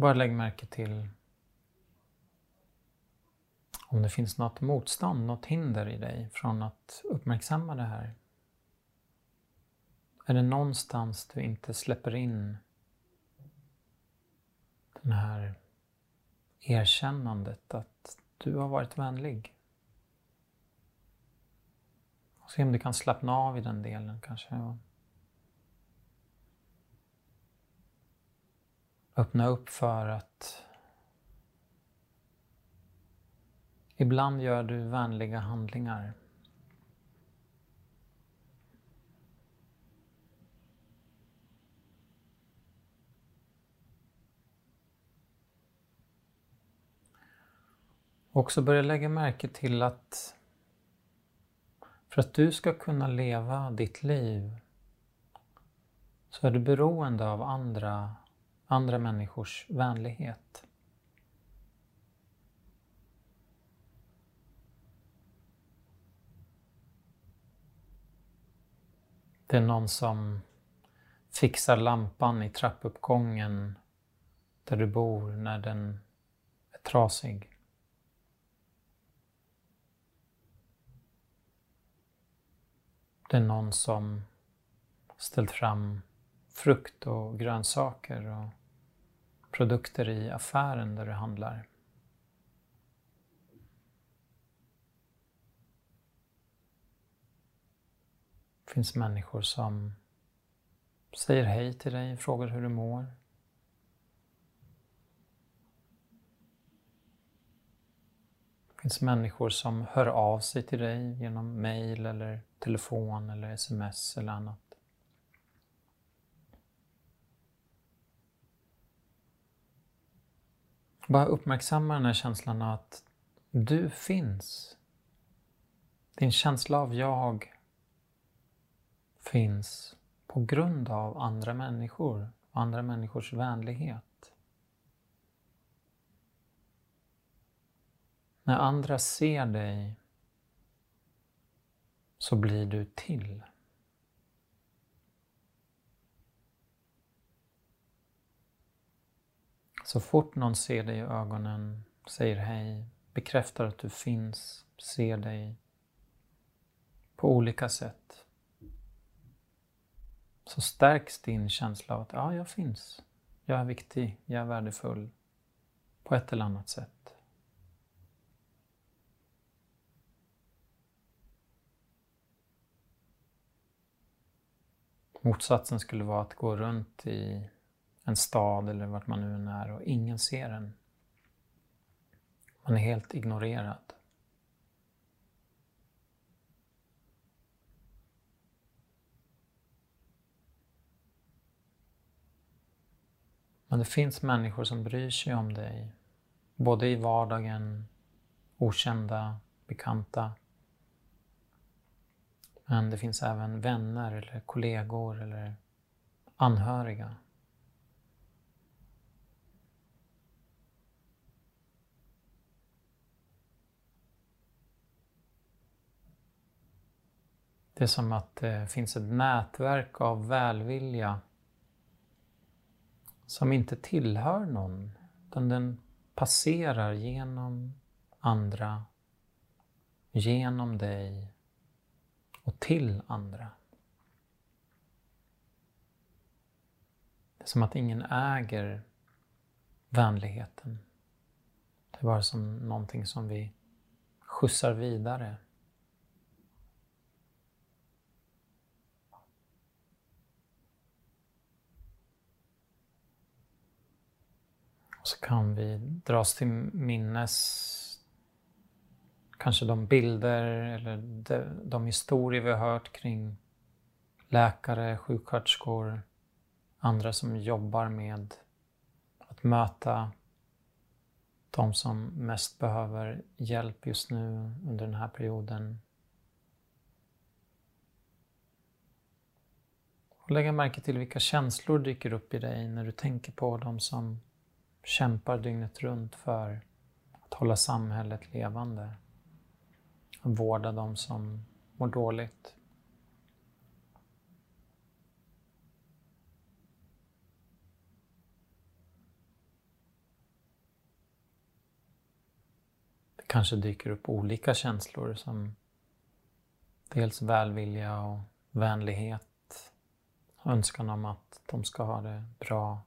Bara lägg märke till om det finns något motstånd, något hinder i dig från att uppmärksamma det här. Är det någonstans du inte släpper in det här erkännandet att du har varit vänlig? Se om du kan slappna av i den delen kanske. Öppna upp för att ibland gör du vänliga handlingar. Också börja lägga märke till att för att du ska kunna leva ditt liv så är du beroende av andra andra människors vänlighet. Det är någon som fixar lampan i trappuppgången där du bor när den är trasig. Det är någon som ställt fram frukt och grönsaker och produkter i affären där du handlar. Det finns människor som säger hej till dig, frågar hur du mår. Det finns människor som hör av sig till dig genom mail eller telefon eller sms eller annat. Bara uppmärksamma den här känslan av att du finns. Din känsla av jag finns på grund av andra människor och andra människors vänlighet. När andra ser dig så blir du till. Så fort någon ser dig i ögonen, säger hej, bekräftar att du finns, ser dig på olika sätt så stärks din känsla av att ja, jag finns. Jag är viktig, jag är värdefull på ett eller annat sätt. Motsatsen skulle vara att gå runt i en stad eller vart man nu än är och ingen ser en. Man är helt ignorerad. Men det finns människor som bryr sig om dig. Både i vardagen, okända, bekanta. Men det finns även vänner eller kollegor eller anhöriga. Det är som att det finns ett nätverk av välvilja som inte tillhör någon, utan den passerar genom andra, genom dig och till andra. Det är som att ingen äger vänligheten. Det är bara som någonting som vi skjutsar vidare. Och så kan vi dras till minnes kanske de bilder eller de, de historier vi har hört kring läkare, sjuksköterskor, andra som jobbar med att möta de som mest behöver hjälp just nu under den här perioden. Och lägga märke till vilka känslor dyker upp i dig när du tänker på de som kämpar dygnet runt för att hålla samhället levande. Och vårda de som mår dåligt. Det kanske dyker upp olika känslor som dels välvilja och vänlighet. Önskan om att de ska ha det bra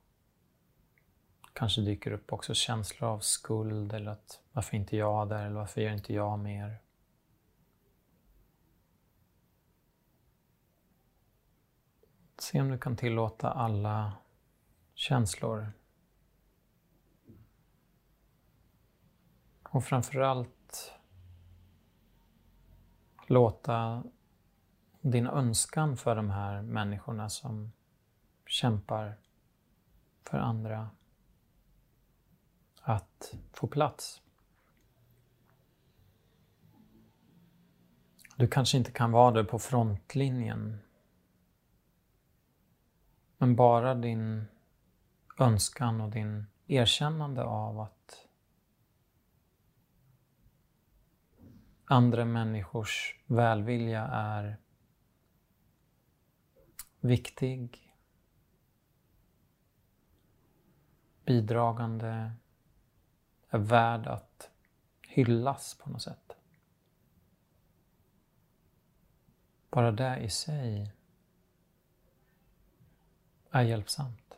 kanske dyker upp också känslor av skuld eller att varför inte jag där eller varför gör inte jag mer? Se om du kan tillåta alla känslor. Och framförallt låta din önskan för de här människorna som kämpar för andra att få plats. Du kanske inte kan vara där på frontlinjen. Men bara din önskan och din erkännande av att andra människors välvilja är viktig, bidragande, är värd att hyllas på något sätt. Bara det i sig är hjälpsamt.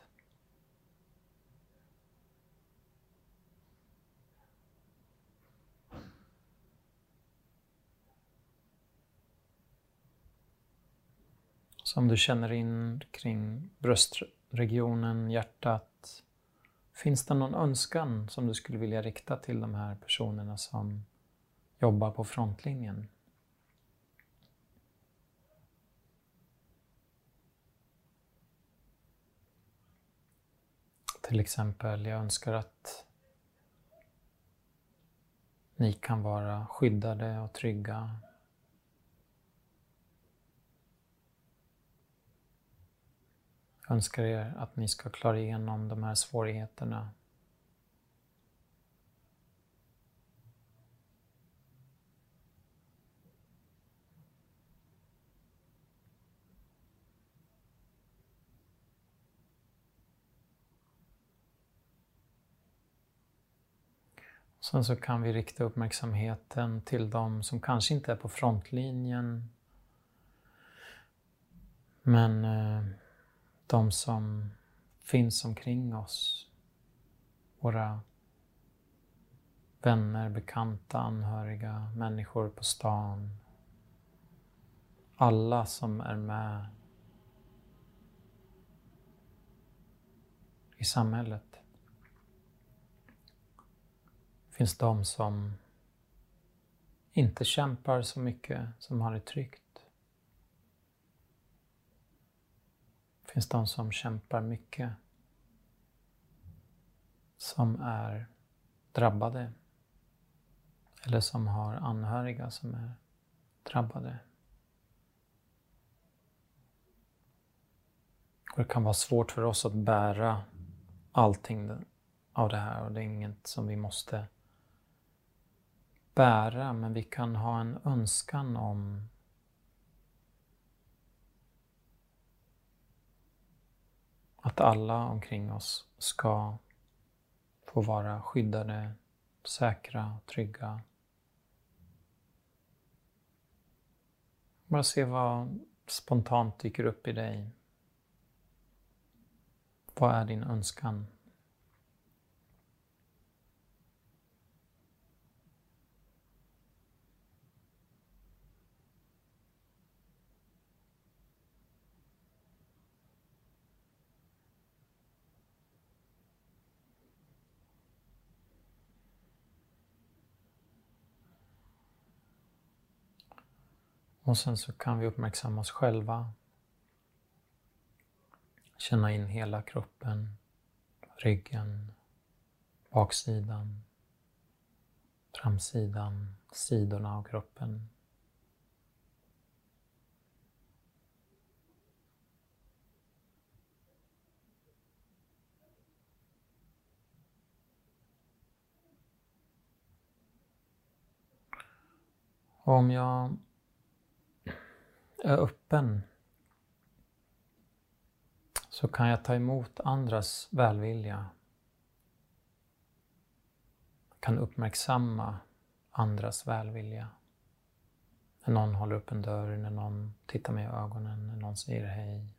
Som du känner in kring bröstregionen, hjärtat, Finns det någon önskan som du skulle vilja rikta till de här personerna som jobbar på frontlinjen? Till exempel, jag önskar att ni kan vara skyddade och trygga önskar er att ni ska klara igenom de här svårigheterna. Sen så kan vi rikta uppmärksamheten till de som kanske inte är på frontlinjen men eh, de som finns omkring oss. Våra vänner, bekanta, anhöriga, människor på stan. Alla som är med i samhället. Det finns de som inte kämpar så mycket, som har det tryggt. Finns de som kämpar mycket. Som är drabbade. Eller som har anhöriga som är drabbade. Och det kan vara svårt för oss att bära allting av det här och det är inget som vi måste bära men vi kan ha en önskan om att alla omkring oss ska få vara skyddade, säkra, trygga. Bara se vad spontant dyker upp i dig. Vad är din önskan? Och sen så kan vi uppmärksamma oss själva. Känna in hela kroppen, ryggen, baksidan, framsidan, sidorna av kroppen. Om jag är öppen så kan jag ta emot andras välvilja. Jag kan uppmärksamma andras välvilja. När någon håller upp en dörr, när någon tittar mig i ögonen, när någon säger hej.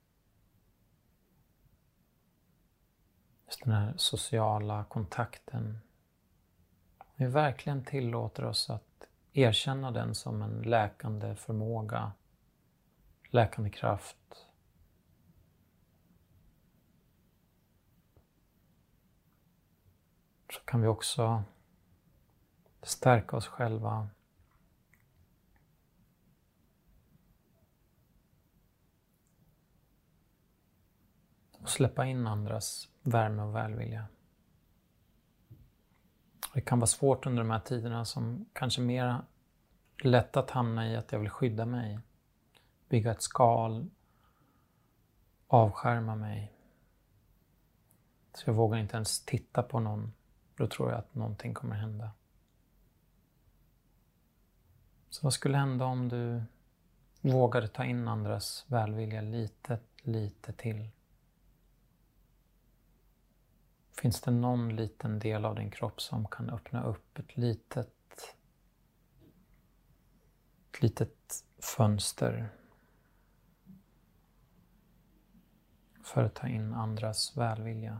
Just den här sociala kontakten. Vi verkligen tillåter oss att erkänna den som en läkande förmåga läkande kraft. Så kan vi också stärka oss själva. Och släppa in andras värme och välvilja. Det kan vara svårt under de här tiderna som kanske mer lätt att hamna i att jag vill skydda mig bygga ett skal, avskärma mig. Så jag vågar inte ens titta på någon. Då tror jag att någonting kommer hända. Så vad skulle hända om du vågade ta in andras välvilja lite, lite till? Finns det någon liten del av din kropp som kan öppna upp ett litet, ett litet fönster för att ta in andras välvilja.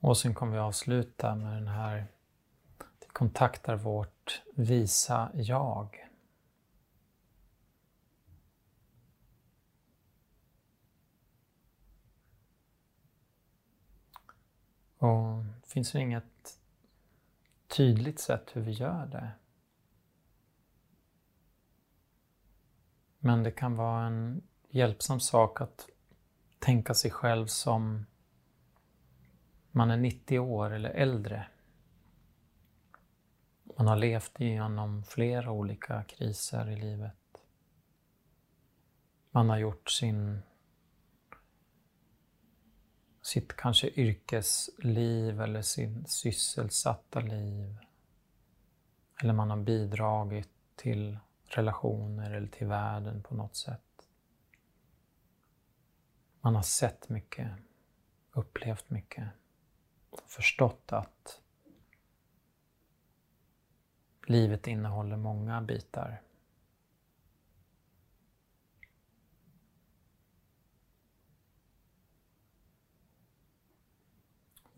Och sen kommer vi avsluta med den här, vi kontaktar vårt visa jag. Och det finns det inget tydligt sätt hur vi gör det. Men det kan vara en hjälpsam sak att tänka sig själv som man är 90 år eller äldre. Man har levt igenom flera olika kriser i livet. Man har gjort sin sitt kanske yrkesliv eller sin sysselsatta liv. Eller man har bidragit till relationer eller till världen på något sätt. Man har sett mycket, upplevt mycket, förstått att livet innehåller många bitar.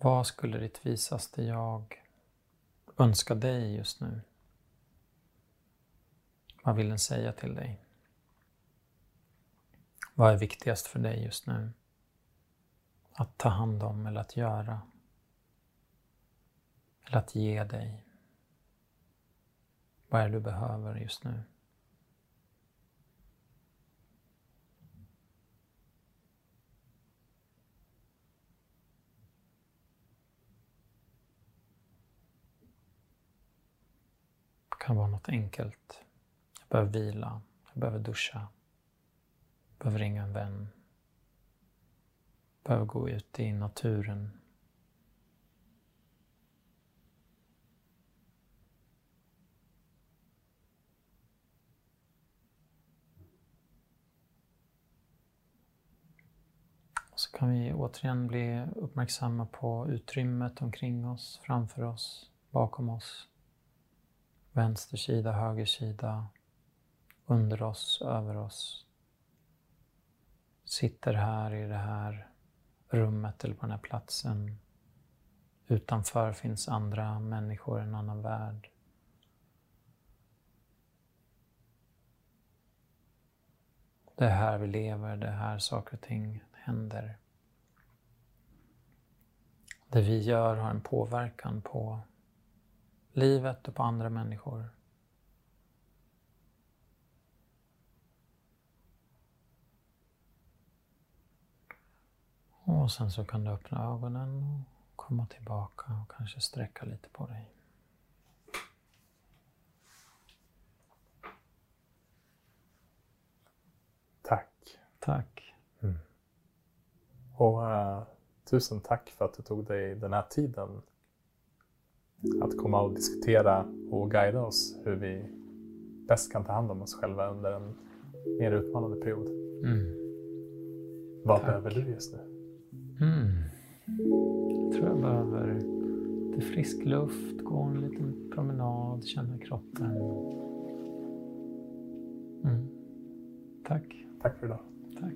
Vad skulle ditt visaste jag önska dig just nu? Vad vill den säga till dig? Vad är viktigast för dig just nu? Att ta hand om eller att göra? Eller att ge dig? Vad är det du behöver just nu? kan vara något enkelt. Jag behöver vila, jag behöver duscha, jag behöver ringa en vän, jag behöver gå ut i naturen. Så kan vi återigen bli uppmärksamma på utrymmet omkring oss, framför oss, bakom oss. Vänster sida, höger sida, under oss, över oss. Sitter här i det här rummet eller på den här platsen. Utanför finns andra människor, en annan värld. Det är här vi lever, det är här saker och ting händer. Det vi gör har en påverkan på livet och på andra människor. Och sen så kan du öppna ögonen och komma tillbaka och kanske sträcka lite på dig. Tack. Tack. Mm. Och uh, tusen tack för att du tog dig den här tiden att komma och diskutera och guida oss hur vi bäst kan ta hand om oss själva under en mer utmanande period. Mm. Vad tack. behöver du just nu? Mm. Jag tror jag behöver lite frisk luft, gå en liten promenad, känna kroppen. Mm. Tack. Tack för idag. Tack.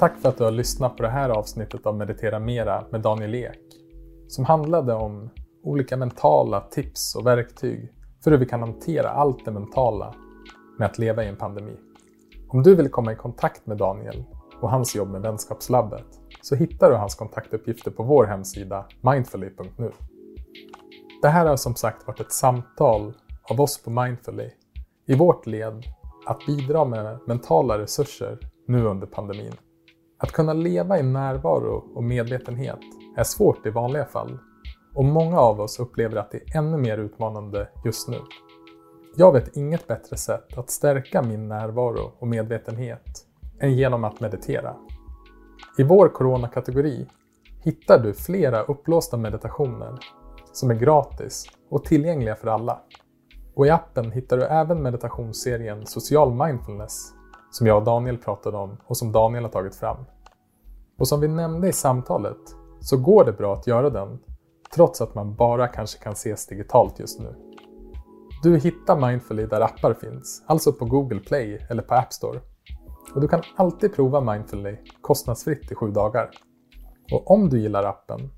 Tack för att du har lyssnat på det här avsnittet av Meditera Mera med Daniel Ek. Som handlade om olika mentala tips och verktyg för hur vi kan hantera allt det mentala med att leva i en pandemi. Om du vill komma i kontakt med Daniel och hans jobb med Vänskapslabbet så hittar du hans kontaktuppgifter på vår hemsida mindfully.nu. Det här har som sagt varit ett samtal av oss på Mindfully i vårt led att bidra med mentala resurser nu under pandemin. Att kunna leva i närvaro och medvetenhet är svårt i vanliga fall och många av oss upplever att det är ännu mer utmanande just nu. Jag vet inget bättre sätt att stärka min närvaro och medvetenhet än genom att meditera. I vår coronakategori hittar du flera upplåsta meditationer som är gratis och tillgängliga för alla. Och i appen hittar du även meditationsserien Social Mindfulness som jag och Daniel pratade om och som Daniel har tagit fram. Och som vi nämnde i samtalet så går det bra att göra den trots att man bara kanske kan ses digitalt just nu. Du hittar Mindfully där appar finns, alltså på Google Play eller på App Store. Och du kan alltid prova Mindfully kostnadsfritt i sju dagar. Och om du gillar appen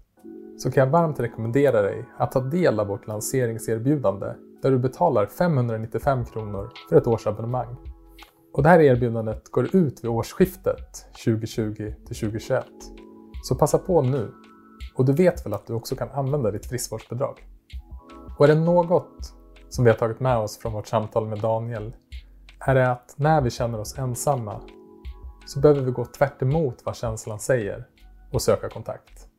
så kan jag varmt rekommendera dig att ta del av vårt lanseringserbjudande där du betalar 595 kronor för ett årsabonnemang. Och det här erbjudandet går ut vid årsskiftet 2020-2021. Så passa på nu. Och du vet väl att du också kan använda ditt friskvårdsbidrag? Och är det något som vi har tagit med oss från vårt samtal med Daniel är det att när vi känner oss ensamma så behöver vi gå tvärt vad känslan säger och söka kontakt.